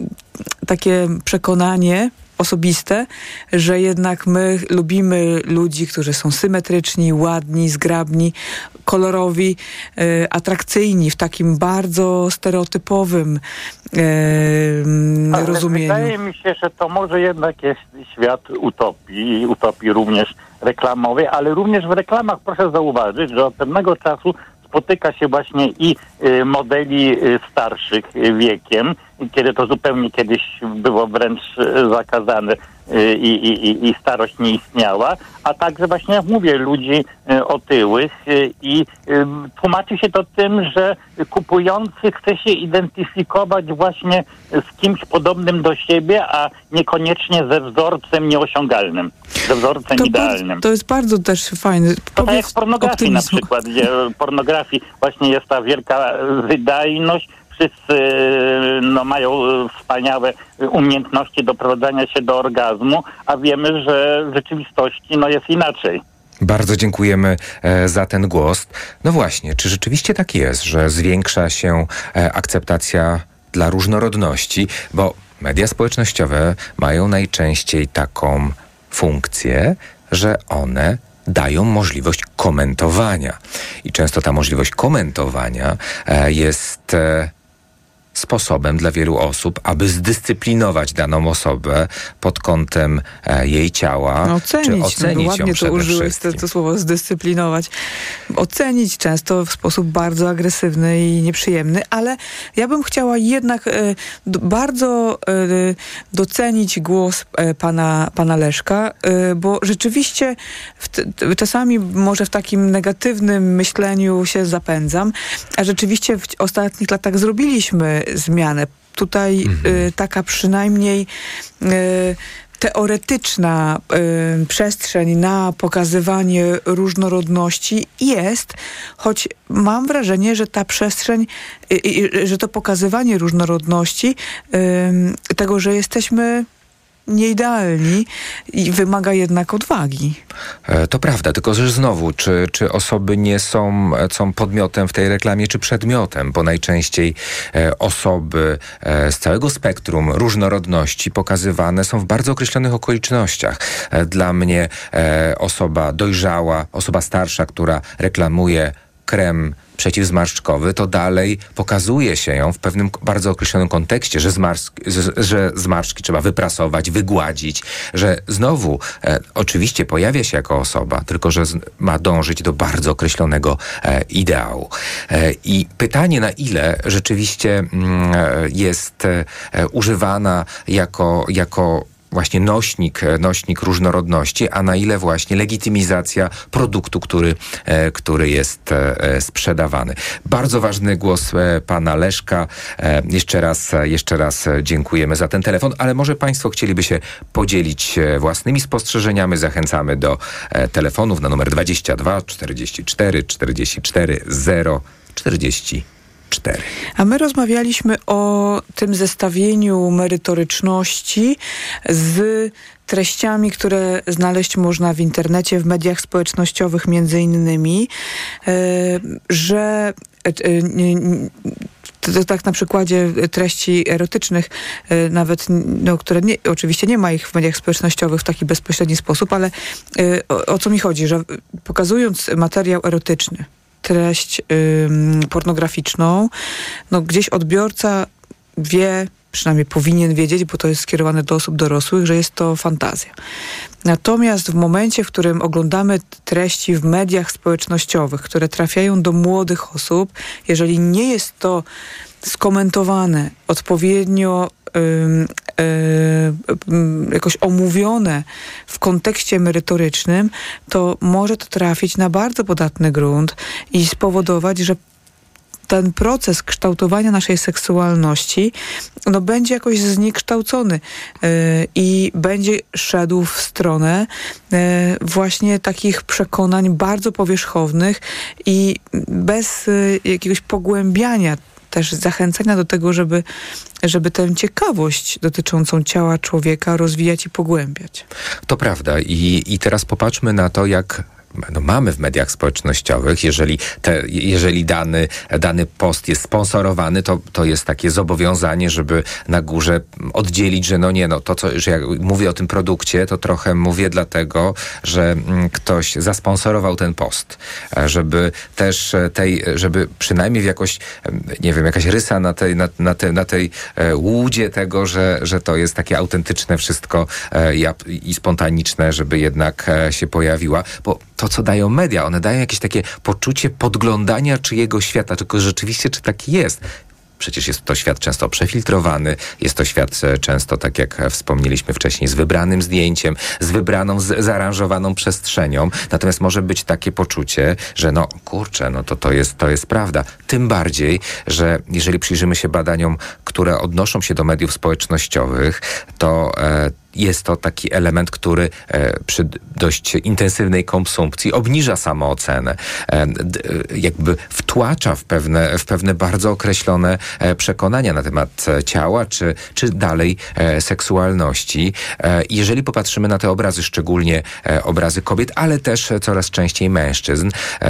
takie przekonanie osobiste, że jednak my lubimy ludzi, którzy są symetryczni, ładni, zgrabni, kolorowi, e, atrakcyjni w takim bardzo stereotypowym e, Ale rozumieniu. Wydaje mi się, że to może jednak jest świat utopii, utopii również reklamowej, ale również w reklamach proszę zauważyć, że od pewnego czasu spotyka się właśnie i y, modeli y, starszych wiekiem, kiedy to zupełnie kiedyś było wręcz y, zakazane i, i, i- i starość nie istniała, a także właśnie, jak mówię, ludzi y, otyłych y, i y, tłumaczy się to tym, że kupujący chce się identyfikować właśnie z kimś podobnym do siebie, a niekoniecznie ze wzorcem nieosiągalnym, ze wzorcem To, idealnym. bardzo, to jest bardzo też fajny. To tak jak w pornografii na optymizmu. przykład, gdzie w pornografii właśnie jest ta wielka wydajność, wszyscy e, no, mają wspaniałe umiejętności doprowadzania się do orgazmu, a wiemy, że w rzeczywistości no, jest inaczej. Bardzo dziękujemy e, za ten głos. No właśnie, czy rzeczywiście tak jest, że zwiększa się e, akceptacja dla różnorodności? Bo media społecznościowe mają najczęściej taką funkcję, że one dają możliwość komentowania. I często ta możliwość komentowania e, jest sposobem dla wielu osób, aby zdyscyplinować daną osobę pod kątem e, jej ciała, No, ocenić, czy no, ocenić ładnie ją to użyłeś to, to słowo zdyscyplinować. Ocenić często w sposób bardzo agresywny i nieprzyjemny, ale ja bym chciała jednak e, bardzo e, docenić głos e, pana, pana Leszka, e, bo rzeczywiście czasami może w takim negatywnym myśleniu się zapędzam, a rzeczywiście w ostatnich latach zrobiliśmy zmianę. Tutaj Mhm. y, taka przynajmniej y, teoretyczna y, przestrzeń na pokazywanie różnorodności jest, choć mam wrażenie, że ta przestrzeń, y, y, że to pokazywanie różnorodności, tego, że jesteśmy nieidealni i wymaga jednak odwagi. E, to prawda, tylko że znowu, czy, czy osoby nie są, e, są podmiotem w tej reklamie, czy przedmiotem, bo najczęściej e, osoby z całego spektrum różnorodności pokazywane są w bardzo określonych okolicznościach. Dla mnie osoba dojrzała, osoba starsza, która reklamuje krem przeciwzmarszczkowy, to dalej pokazuje się ją w pewnym bardzo określonym kontekście, że, że zmarszczki trzeba wyprasować, wygładzić, że znowu e, oczywiście pojawia się jako osoba, tylko że z, ma dążyć do bardzo określonego e, ideału. E, I pytanie, na ile rzeczywiście mm, e, jest e, używana jako, jako właśnie nośnik, e, nośnik różnorodności, a na ile właśnie legitymizacja produktu, który, e, który jest e, sprzedawany. Bardzo ważny głos pana Leszka. Jeszcze raz, jeszcze raz dziękujemy za ten telefon, ale może państwo chcieliby się podzielić własnymi spostrzeżeniami. Zachęcamy do telefonów na numer 22 44 44 0 40 4. A my rozmawialiśmy o tym zestawieniu merytoryczności z treściami, które znaleźć można w internecie, w mediach społecznościowych między innymi, e, że e, to tak na przykładzie treści erotycznych, e, nawet, no, które nie, oczywiście nie ma ich w mediach społecznościowych w taki bezpośredni sposób, ale o, o co mi chodzi, że pokazując materiał erotyczny, treść pornograficzną, no gdzieś odbiorca wie, przynajmniej powinien wiedzieć, bo to jest skierowane do osób dorosłych, że jest to fantazja. Natomiast w momencie, w którym oglądamy treści w mediach społecznościowych, które trafiają do młodych osób, jeżeli nie jest to skomentowane odpowiednio jakoś omówione w kontekście merytorycznym, to może to trafić na bardzo podatny grunt i spowodować, że ten proces kształtowania naszej seksualności no, będzie jakoś zniekształcony yy, i będzie szedł w stronę yy, właśnie takich przekonań bardzo powierzchownych i bez yy, jakiegoś pogłębiania też zachęcenia do tego, żeby, żeby tę ciekawość dotyczącą ciała człowieka rozwijać i pogłębiać. To prawda. I, i teraz popatrzmy na to, jak no mamy w mediach społecznościowych, jeżeli, te, jeżeli dany, dany post jest sponsorowany, to, to jest takie zobowiązanie, żeby na górze oddzielić, że no nie, no to co, że jak mówię o tym produkcie, to trochę mówię dlatego, że mm, ktoś zasponsorował ten post, e, żeby też e, tej, żeby przynajmniej w jakoś, nie wiem, jakaś rysa na tej, na, na, te, na tej e, łudzie tego, że, że to jest takie autentyczne wszystko i spontaniczne, żeby jednak się pojawiła, bo to, co dają media. One dają jakieś takie poczucie podglądania czyjego świata, tylko rzeczywiście, czy tak jest. Przecież jest to świat często przefiltrowany, jest to świat e, często, tak jak wspomnieliśmy wcześniej, z wybranym zdjęciem, z wybraną, z, zaaranżowaną przestrzenią. Natomiast może być takie poczucie, że no kurczę, no to, to, jest, to jest prawda. Tym bardziej, że jeżeli przyjrzymy się badaniom, które odnoszą się do mediów społecznościowych, to e, jest to taki element, który e, przy dość intensywnej konsumpcji obniża samoocenę, e, jakby wtłacza w pewne, w pewne bardzo określone e, przekonania na temat ciała, czy, czy dalej seksualności. Jeżeli popatrzymy na te obrazy, szczególnie obrazy kobiet, ale też coraz częściej mężczyzn,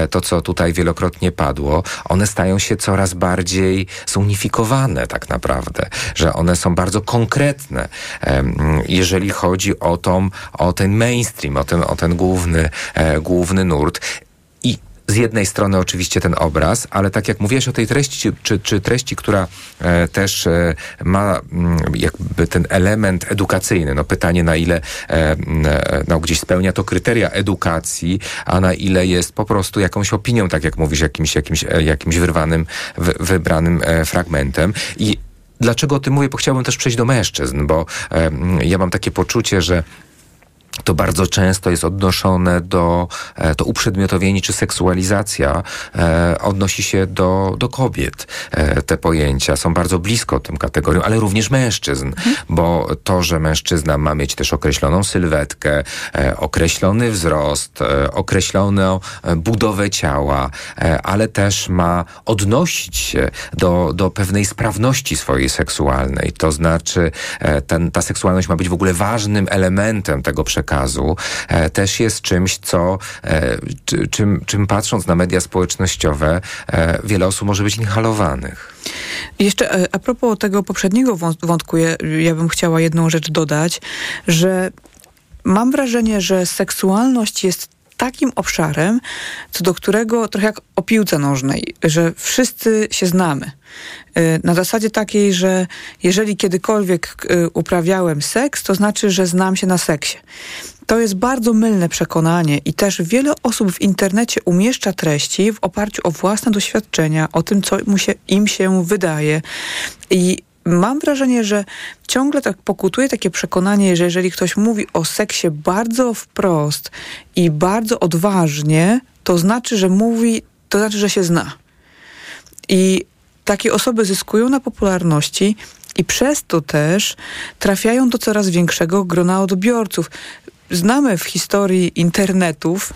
to co tutaj wielokrotnie padło, one stają się coraz bardziej zunifikowane tak naprawdę, że one są bardzo konkretne. Jeżeli jeżeli chodzi o, tą, o ten mainstream, o ten, o ten główny, e, główny nurt. I z jednej strony oczywiście ten obraz, ale tak jak mówiłeś o tej treści, czy, czy treści, która e, też e, ma m, mm, jakby ten element edukacyjny, no pytanie na ile e, no, gdzieś spełnia to kryteria edukacji, a na ile jest po prostu jakąś opinią, tak jak mówisz, jakimś, jakimś, e, jakimś wyrwanym, wybranym e, fragmentem. I Dlaczego o tym mówię? Bo chciałbym też przejść do mężczyzn, bo ja mam takie poczucie, że to bardzo często jest odnoszone do, e, to uprzedmiotowienie czy seksualizacja e, odnosi się do, do kobiet. E, te pojęcia są bardzo blisko tym kategoriom, ale również mężczyzn, mhm. bo to, że mężczyzna ma mieć też określoną sylwetkę, e, określony wzrost, e, określoną e, budowę ciała, ale też ma odnosić się do, do pewnej sprawności swojej seksualnej. To znaczy, ten, ta seksualność ma być w ogóle ważnym elementem tego przekazu. Też jest czymś, co, czym, czym patrząc na media społecznościowe, wiele osób może być inhalowanych. Jeszcze a propos tego poprzedniego wątku, ja bym chciała jedną rzecz dodać, że mam wrażenie, że seksualność jest takim obszarem, co do którego trochę jak o piłce nożnej, że wszyscy się znamy. Y, na zasadzie takiej, że jeżeli kiedykolwiek y, uprawiałem seks, to znaczy, że znam się na seksie. To jest bardzo mylne przekonanie i też wiele osób w internecie umieszcza treści w oparciu o własne doświadczenia, o tym, co mu się, im się wydaje. I mam wrażenie, że ciągle tak pokutuje takie przekonanie, że jeżeli ktoś mówi o seksie bardzo wprost i bardzo odważnie, to znaczy, że mówi, to znaczy, że się zna. I takie osoby zyskują na popularności i przez to też trafiają do coraz większego grona odbiorców. Znamy w historii internetów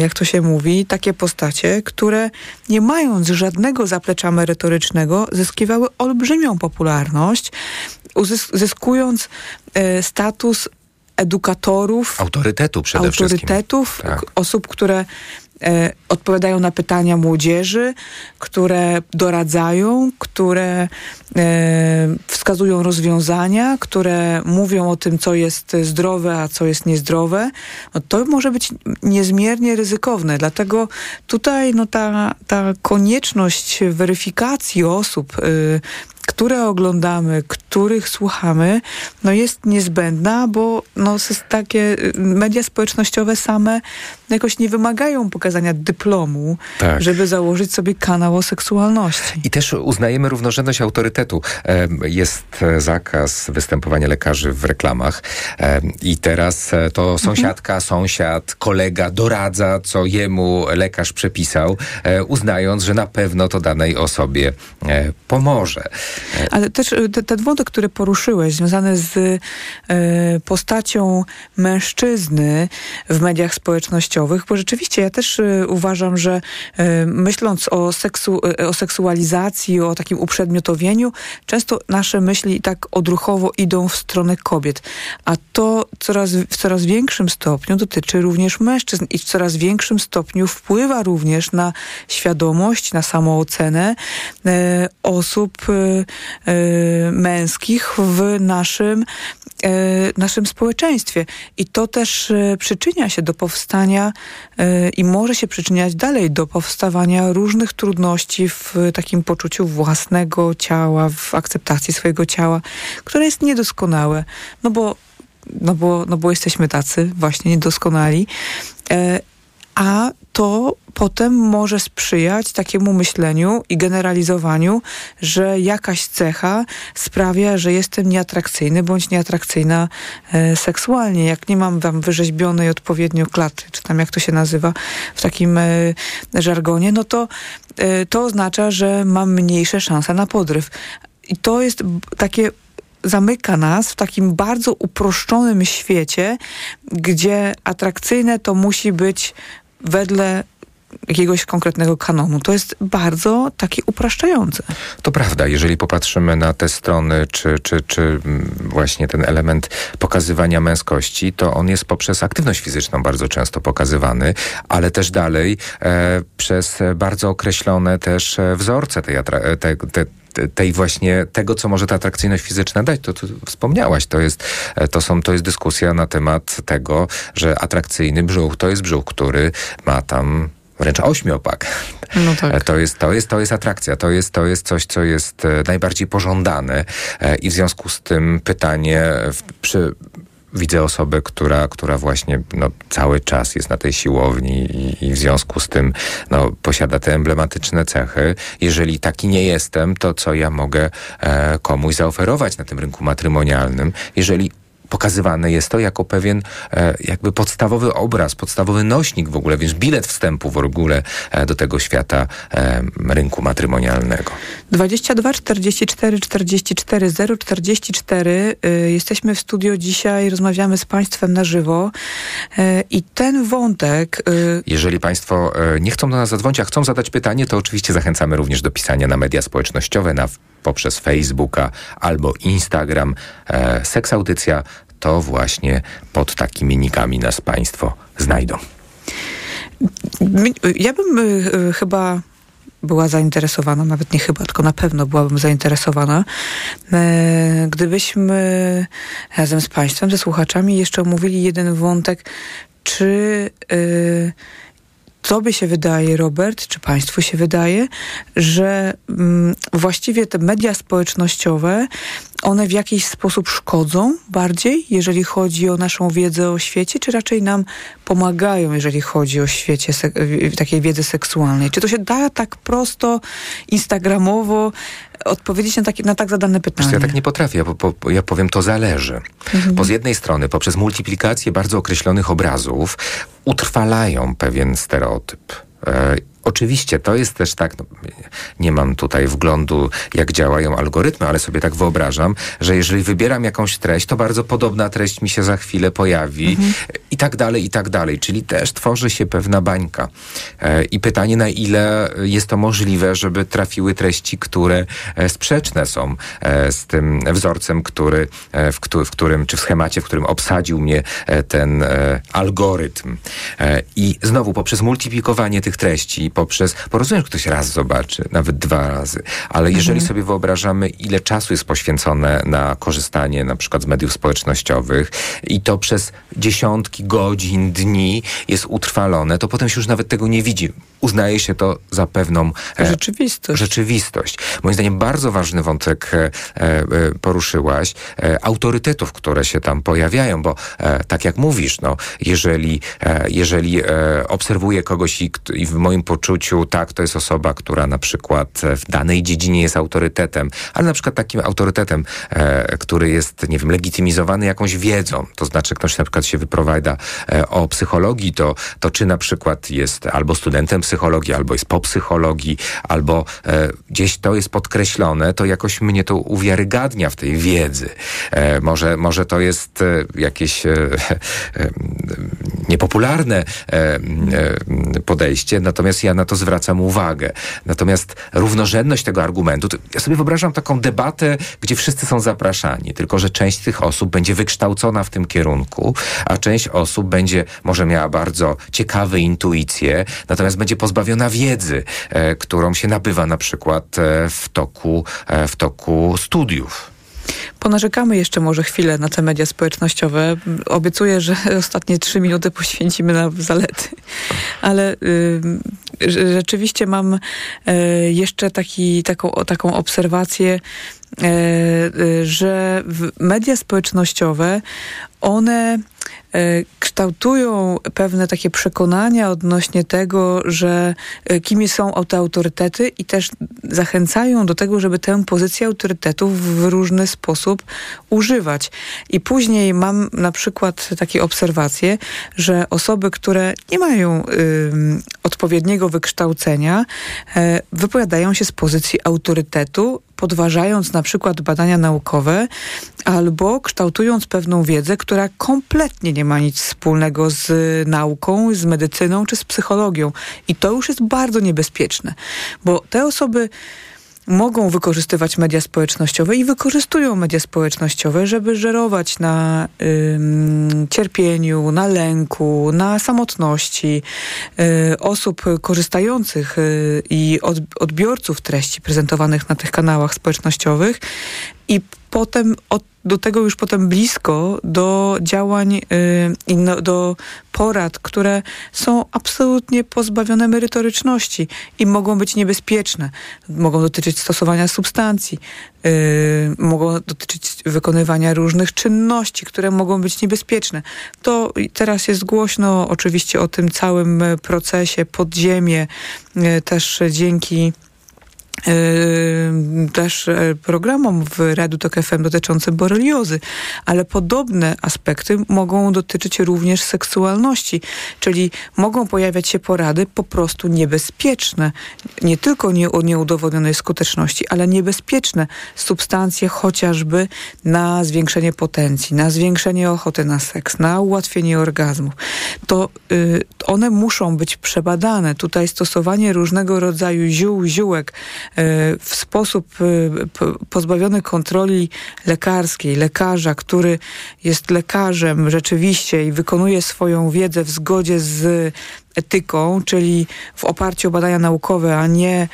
jak to się mówi, takie postacie, które nie mając żadnego zaplecza merytorycznego, zyskiwały olbrzymią popularność, zyskując e, status edukatorów. Autorytetu przede autorytetów, wszystkim. Tak. osób, które e, odpowiadają na pytania młodzieży, które doradzają, które e, wskazują rozwiązania, które mówią o tym, co jest zdrowe, a co jest niezdrowe, no to może być niezmiernie ryzykowne. Dlatego tutaj no, ta, ta konieczność weryfikacji osób, y, które oglądamy, których słuchamy, no jest niezbędna, bo no, takie y, media społecznościowe same jakoś nie wymagają pokazania dyplomu, tak. żeby założyć sobie kanał o seksualności. I też uznajemy równorzędność autorytetu. Jest e, zakaz występowania lekarzy w reklamach i teraz e, to mhm. sąsiadka, sąsiad, kolega doradza, co jemu lekarz przepisał, e, uznając, że na pewno to danej osobie pomoże. Ale też ten wątek, który poruszyłeś, związany z postacią mężczyzny w mediach społecznościowych, bo rzeczywiście ja też y, uważam, że y, myśląc o, seksu, y, o seksualizacji, o takim uprzedmiotowieniu, często nasze myśli tak odruchowo idą w stronę kobiet. A to coraz, w coraz większym stopniu dotyczy również mężczyzn i w coraz większym stopniu wpływa również na świadomość, na samoocenę osób męskich w naszym naszym społeczeństwie. I to też przyczynia się do powstania E, i może się przyczyniać dalej do powstawania różnych trudności w takim poczuciu własnego ciała, w akceptacji swojego ciała, które jest niedoskonałe, no bo, no bo, no bo jesteśmy tacy właśnie niedoskonali. A to potem może sprzyjać takiemu myśleniu i generalizowaniu, że jakaś cecha sprawia, że jestem nieatrakcyjny bądź nieatrakcyjna e, seksualnie. Jak nie mam tam wyrzeźbionej odpowiednio klaty, czy tam jak to się nazywa w takim e, żargonie, no to e, to oznacza, że mam mniejsze szanse na podryw. I to jest takie zamyka nas w takim bardzo uproszczonym świecie, gdzie atrakcyjne to musi być wedle jakiegoś konkretnego kanonu. To jest bardzo takie upraszczające. To prawda. Jeżeli popatrzymy na te strony, czy, czy, czy właśnie ten element pokazywania męskości, to on jest poprzez aktywność fizyczną bardzo często pokazywany, ale też dalej e, przez bardzo określone też e, wzorce tej, te, te, tej właśnie tego, co może ta atrakcyjność fizyczna dać, to, to wspomniałaś, to jest, e, to, są, to jest dyskusja na temat tego, że atrakcyjny brzuch to jest brzuch, który ma tam wręcz ośmiopak. No tak. E, to, jest, to, jest, to jest atrakcja, to jest, to jest coś, co jest e, najbardziej pożądane i w związku z tym pytanie przy widzę osobę, która, która właśnie no, cały czas jest na tej siłowni i, i, w związku z tym no, posiada te emblematyczne cechy. Jeżeli taki nie jestem, to co ja mogę e, komuś zaoferować na tym rynku matrymonialnym? Jeżeli pokazywane jest to jako pewien e, jakby podstawowy obraz, podstawowy nośnik w ogóle, więc bilet wstępu w ogóle e, do tego świata e, rynku matrymonialnego. 22 44 44 0 44 y, jesteśmy w studio dzisiaj, rozmawiamy z Państwem na żywo i ten wątek... Y, Jeżeli Państwo nie chcą do nas zadzwonić, a chcą zadać pytanie, to oczywiście zachęcamy również do pisania na media społecznościowe, na, poprzez Facebooka albo Instagram. E, Seks Audycja to właśnie pod takimi nikami nas Państwo znajdą. ja bym y, y, chyba była zainteresowana, nawet nie chyba, tylko na pewno byłabym zainteresowana, e, gdybyśmy razem z Państwem, ze słuchaczami jeszcze omówili jeden wątek, czy y, Tobie się wydaje, Robert, czy Państwu się wydaje, że mm, właściwie te media społecznościowe, one w jakiś sposób szkodzą bardziej, jeżeli chodzi o naszą wiedzę o świecie, czy raczej nam pomagają, jeżeli chodzi o świecie takiej wiedzy seksualnej? Czy to się da tak prosto, instagramowo odpowiedzieć na, takie, na tak zadane Wiesz, pytanie? co, ja tak nie potrafię, po, po, ja powiem, to zależy. Bo z jednej strony, poprzez multiplikację bardzo określonych obrazów, utrwalają pewien stereotyp. Oczywiście to jest też tak, no, nie mam tutaj wglądu, jak działają algorytmy, ale sobie tak wyobrażam, że jeżeli wybieram jakąś treść, to bardzo podobna treść mi się za chwilę pojawi i tak dalej, i tak dalej. Czyli też tworzy się pewna bańka. E, I pytanie, na ile jest to możliwe, żeby trafiły treści, które e, sprzeczne są e, z tym wzorcem, który, w, w którym, czy w schemacie, w którym obsadził mnie ten algorytm. I znowu poprzez multiplikowanie tych treści, poprzez, że ktoś raz zobaczy, nawet dwa razy, ale jeżeli sobie wyobrażamy, ile czasu jest poświęcone na korzystanie na przykład z mediów społecznościowych i to przez dziesiątki godzin, dni jest utrwalone, to potem się już nawet tego nie widzi. Uznaje się to za pewną e, Rzeczywistość. rzeczywistość. Moim zdaniem bardzo ważny wątek e, e, poruszyłaś, e, autorytetów, które się tam pojawiają, bo e, tak jak mówisz, no, jeżeli, e, jeżeli obserwuję kogoś i, i w moim poczuciu, tak, to jest osoba, która na przykład e, w danej dziedzinie jest autorytetem, ale na przykład takim autorytetem, e, który jest, nie wiem, legitymizowany jakąś wiedzą, to znaczy ktoś na przykład się wypowiada e, o psychologii, to, to czy na przykład jest albo studentem psychologii, albo jest po psychologii, albo e, gdzieś to jest podkreślone, to jakoś mnie to uwiarygadnia w tej wiedzy. E, może, może to jest e, jakieś niepopularne podejście, natomiast ja na to zwracam uwagę. Natomiast równorzędność tego argumentu, ja sobie wyobrażam taką debatę, gdzie wszyscy są zapraszani, tylko że część tych osób będzie wykształcona w tym kierunku, a część osób będzie może miała bardzo ciekawe intuicje, natomiast będzie pozbawiona wiedzy, e, którą się nabywa na przykład e, w toku, e, w toku studiów. Ponarzekamy jeszcze może chwilę na te media społecznościowe. Obiecuję, że ostatnie trzy minuty poświęcimy na zalety. Ale y, rzeczywiście mam y, jeszcze taki, taką, taką obserwację, y, y, że media społecznościowe, one kształtują pewne takie przekonania odnośnie tego, że y, kim są te autorytety i też zachęcają do tego, żeby tę pozycję autorytetów w różny sposób używać. I później mam na przykład takie obserwacje, że osoby, które nie mają ym, odpowiedniego wykształcenia, e, wypowiadają się z pozycji autorytetu, podważając na przykład badania naukowe albo kształtując pewną wiedzę, która kompletnie nie ma nic wspólnego z nauką, z medycyną czy z psychologią. I to już jest bardzo niebezpieczne, bo te osoby mogą wykorzystywać media społecznościowe i wykorzystują media społecznościowe, żeby żerować na cierpieniu, na lęku, na samotności y, osób korzystających y, i od, odbiorców treści prezentowanych na tych kanałach społecznościowych i potem od, do tego już potem blisko do działań y, i no, do porad, które są absolutnie pozbawione merytoryczności i mogą być niebezpieczne. Mogą dotyczyć stosowania substancji, y, mogą dotyczyć wykonywania różnych czynności, które mogą być niebezpieczne. To teraz jest głośno oczywiście o tym całym procesie, podziemie, y, też dzięki też e, programom w Radiu Tok FM dotyczącym boreliozy, ale podobne aspekty mogą dotyczyć również seksualności, czyli mogą pojawiać się porady po prostu niebezpieczne, nie tylko nie o nieudowodnionej skuteczności, ale niebezpieczne substancje chociażby na zwiększenie potencji, na zwiększenie ochoty na seks, na ułatwienie orgazmów. To y, one muszą być przebadane. Tutaj stosowanie różnego rodzaju ziół, ziółek, w sposób e, pozbawiony kontroli lekarskiej, lekarza, który jest lekarzem rzeczywiście i wykonuje swoją wiedzę w zgodzie z etyką, czyli w oparciu o badania naukowe, a nie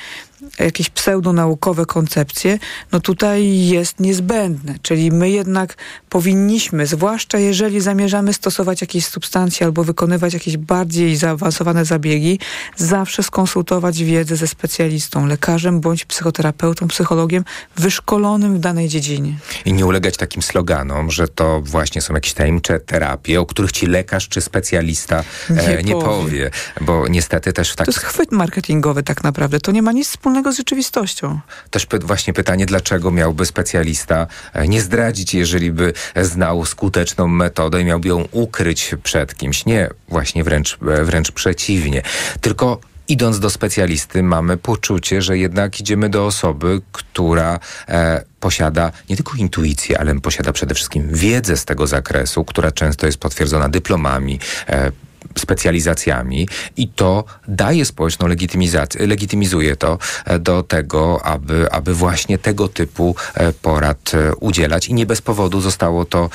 jakieś pseudonaukowe koncepcje, no tutaj jest niezbędne. Czyli my jednak powinniśmy, zwłaszcza jeżeli zamierzamy stosować jakieś substancje albo wykonywać jakieś bardziej zaawansowane zabiegi, zawsze skonsultować wiedzę ze specjalistą, lekarzem bądź psychoterapeutą, psychologiem wyszkolonym w danej dziedzinie. I nie ulegać takim sloganom, że to właśnie są jakieś tajemnicze terapie, o których ci lekarz czy specjalista e, nie, powie. powie. bo niestety też w tak... To jest chwyt marketingowy tak naprawdę. To nie ma nic wspólnego wspólnego z rzeczywistością. Też właśnie pytanie, dlaczego miałby specjalista e, nie zdradzić, jeżeli by znał skuteczną metodę i miałby ją ukryć przed kimś? Nie, właśnie wręcz, e, wręcz przeciwnie. Tylko idąc do specjalisty, mamy poczucie, że jednak idziemy do osoby, która e, posiada nie tylko intuicję, ale posiada przede wszystkim wiedzę z tego zakresu, która często jest potwierdzona dyplomami, e, specjalizacjami i to daje społeczną legitymizację, legitymizuje to e, do tego, aby, aby właśnie tego typu e, porad e, udzielać i nie bez powodu zostało to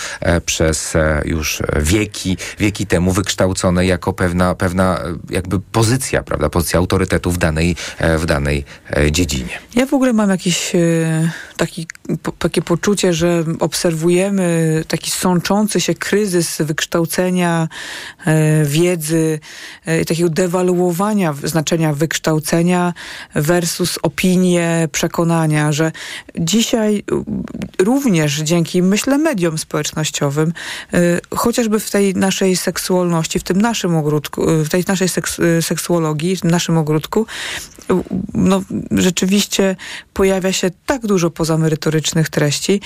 przez już wieki, wieki temu wykształcone jako pewna, pewna jakby pozycja, prawda, pozycja autorytetu w danej, w danej dziedzinie. Ja w ogóle mam jakiś taki, takie poczucie, że obserwujemy taki sączący się kryzys wykształcenia wiedzy wiedzy, e, takiego dewaluowania znaczenia wykształcenia versus opinie, przekonania, że dzisiaj również dzięki, myślę, mediom społecznościowym, e, chociażby w tej naszej seksualności, w tym naszym ogródku, e, w tej naszej seks, seksuologii, w naszym ogródku, no, rzeczywiście pojawia się tak dużo pozamerytorycznych treści,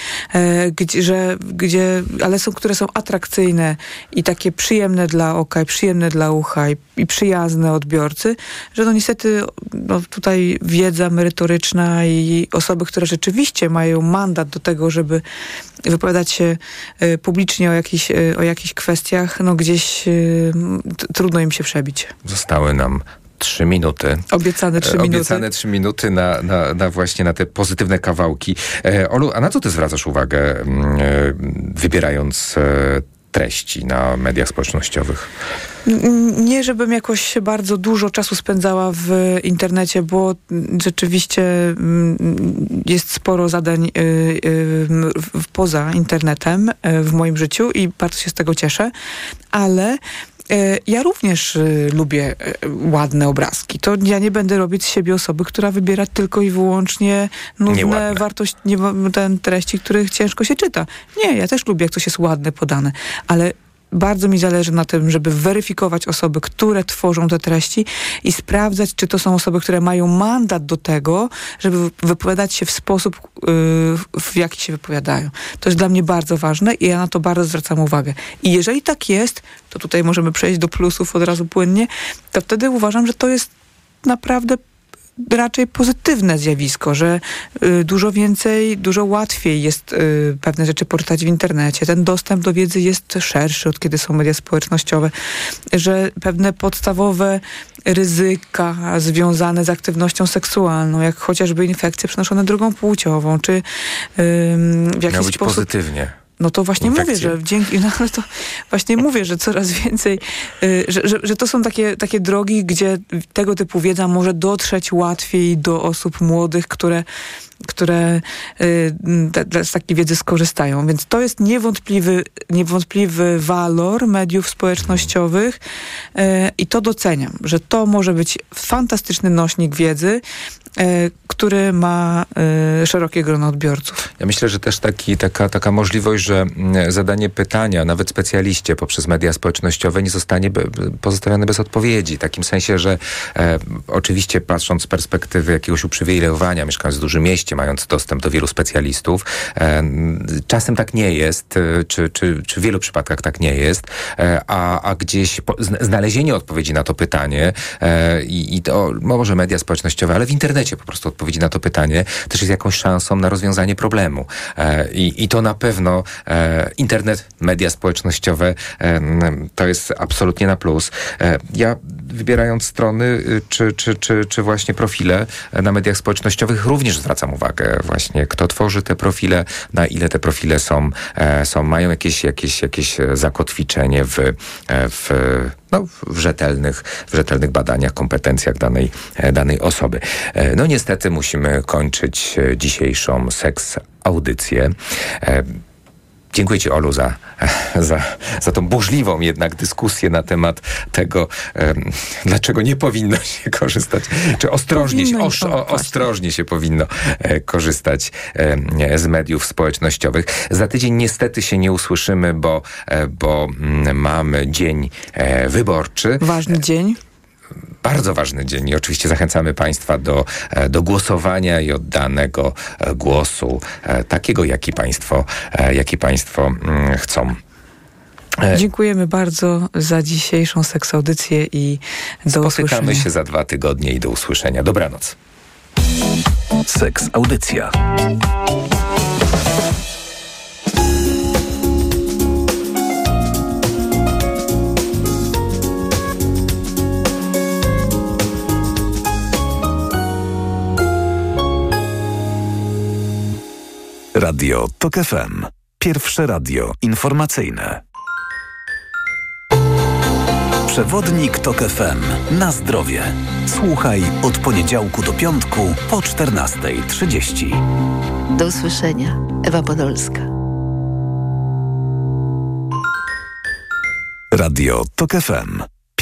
gdzie, że, gdzie, ale są, które są atrakcyjne i takie przyjemne dla oka i przyjemne dla ucha i, i przyjazne odbiorcy, że no niestety no tutaj wiedza merytoryczna i osoby, które rzeczywiście mają mandat do tego, żeby wypowiadać się y, publicznie o, jakichś, y, o jakichś kwestiach, no gdzieś trudno im się przebić. Zostały nam trzy minuty. Obiecane trzy minuty. Obiecane trzy minuty na, na, na, właśnie na te pozytywne kawałki. E, Olu, a na co ty zwracasz uwagę, mm, e, wybierając e, treści na mediach społecznościowych? Nie, żebym jakoś bardzo dużo czasu spędzała w internecie, bo rzeczywiście mm, jest sporo zadań y, poza internetem y, w moim życiu i bardzo się z tego cieszę, ale ja również lubię ładne obrazki. To ja nie będę robić z siebie osoby, która wybiera tylko i wyłącznie nudne wartość, nie, ten treści, których ciężko się czyta. Nie, ja też lubię, jak coś jest ładne podane, ale bardzo mi zależy na tym, żeby weryfikować osoby, które tworzą te treści i sprawdzać, czy to są osoby, które mają mandat do tego, żeby wypowiadać się w sposób, yy, w jaki się wypowiadają. To jest dla mnie bardzo ważne i ja na to bardzo zwracam uwagę. I jeżeli tak jest, to tutaj możemy przejść do plusów od razu płynnie, to wtedy uważam, że to jest naprawdę raczej pozytywne zjawisko, że y, dużo więcej, dużo łatwiej jest y, pewne rzeczy poczytać w internecie. Ten dostęp do wiedzy jest szerszy od kiedy są media społecznościowe, że pewne podstawowe ryzyka związane z aktywnością seksualną, jak chociażby infekcje przenoszone drogą płciową, czy w jakiś być sposób... pozytywnie no to właśnie mówię, że dzięki, no to właśnie mówię, że coraz więcej, y, że, że, że, to są takie, takie drogi, gdzie tego typu wiedza może dotrzeć łatwiej do osób młodych, które które y, z takiej wiedzy skorzystają. Więc to jest niewątpliwy, niewątpliwy walor mediów społecznościowych y, i to doceniam, że to może być fantastyczny nośnik wiedzy, który ma szerokie grono odbiorców. Ja myślę, że też taki, taka, taka możliwość, że mm, zadanie pytania, nawet specjaliście poprzez media społecznościowe nie zostanie pozostawione bez odpowiedzi. W takim sensie, że e, oczywiście patrząc z perspektywy jakiegoś uprzywilejowania, mieszkając w dużym mieście, mając dostęp do wielu specjalistów, e, czasem tak nie jest, e, czy, czy, czy w wielu przypadkach tak nie jest, e, a, a gdzieś znalezienie odpowiedzi na to pytanie i, i to może media społecznościowe, ale w internecie po prostu odpowiedzi na to pytanie też jest jakąś szansą na rozwiązanie problemu. I, i to na pewno internet, media społecznościowe to jest absolutnie na plus. Ja wybierając strony y, czy, czy, czy, czy właśnie profile na mediach społecznościowych również zwracam uwagę właśnie, kto tworzy te profile, na ile te profile są, e, są mają jakieś, jakieś, jakieś zakotwiczenie w, e, w no, w rzetelnych, w rzetelnych badaniach, kompetencjach danej, e, danej osoby. No niestety musimy kończyć dzisiejszą seks audycję. Dziękuję Ci, Olu, za, za, za tą burzliwą jednak dyskusję na temat tego, um, dlaczego nie powinno się korzystać, czy ostrożnie, się, os, o, ostrożnie się powinno e, korzystać e, z mediów społecznościowych. Za tydzień niestety się nie usłyszymy, bo, e, bo mm, mamy dzień e, wyborczy. Ważny dzień bardzo ważny dzień i oczywiście zachęcamy Państwa do, e, do głosowania i oddanego e, głosu, e, takiego, jaki Państwo, jaki państwo mm, chcą. Dziękujemy bardzo za dzisiejszą seksaudycję i do Spotykamy usłyszenia. Spotykamy się za dwa tygodnie i do usłyszenia. Dobranoc. Seks Audycja. Radio TOK FM. Pierwsze radio informacyjne. Przewodnik TOK FM. Na zdrowie. Słuchaj od poniedziałku do piątku po 14.30. Do usłyszenia. Ewa Podolska. Radio TOK FM.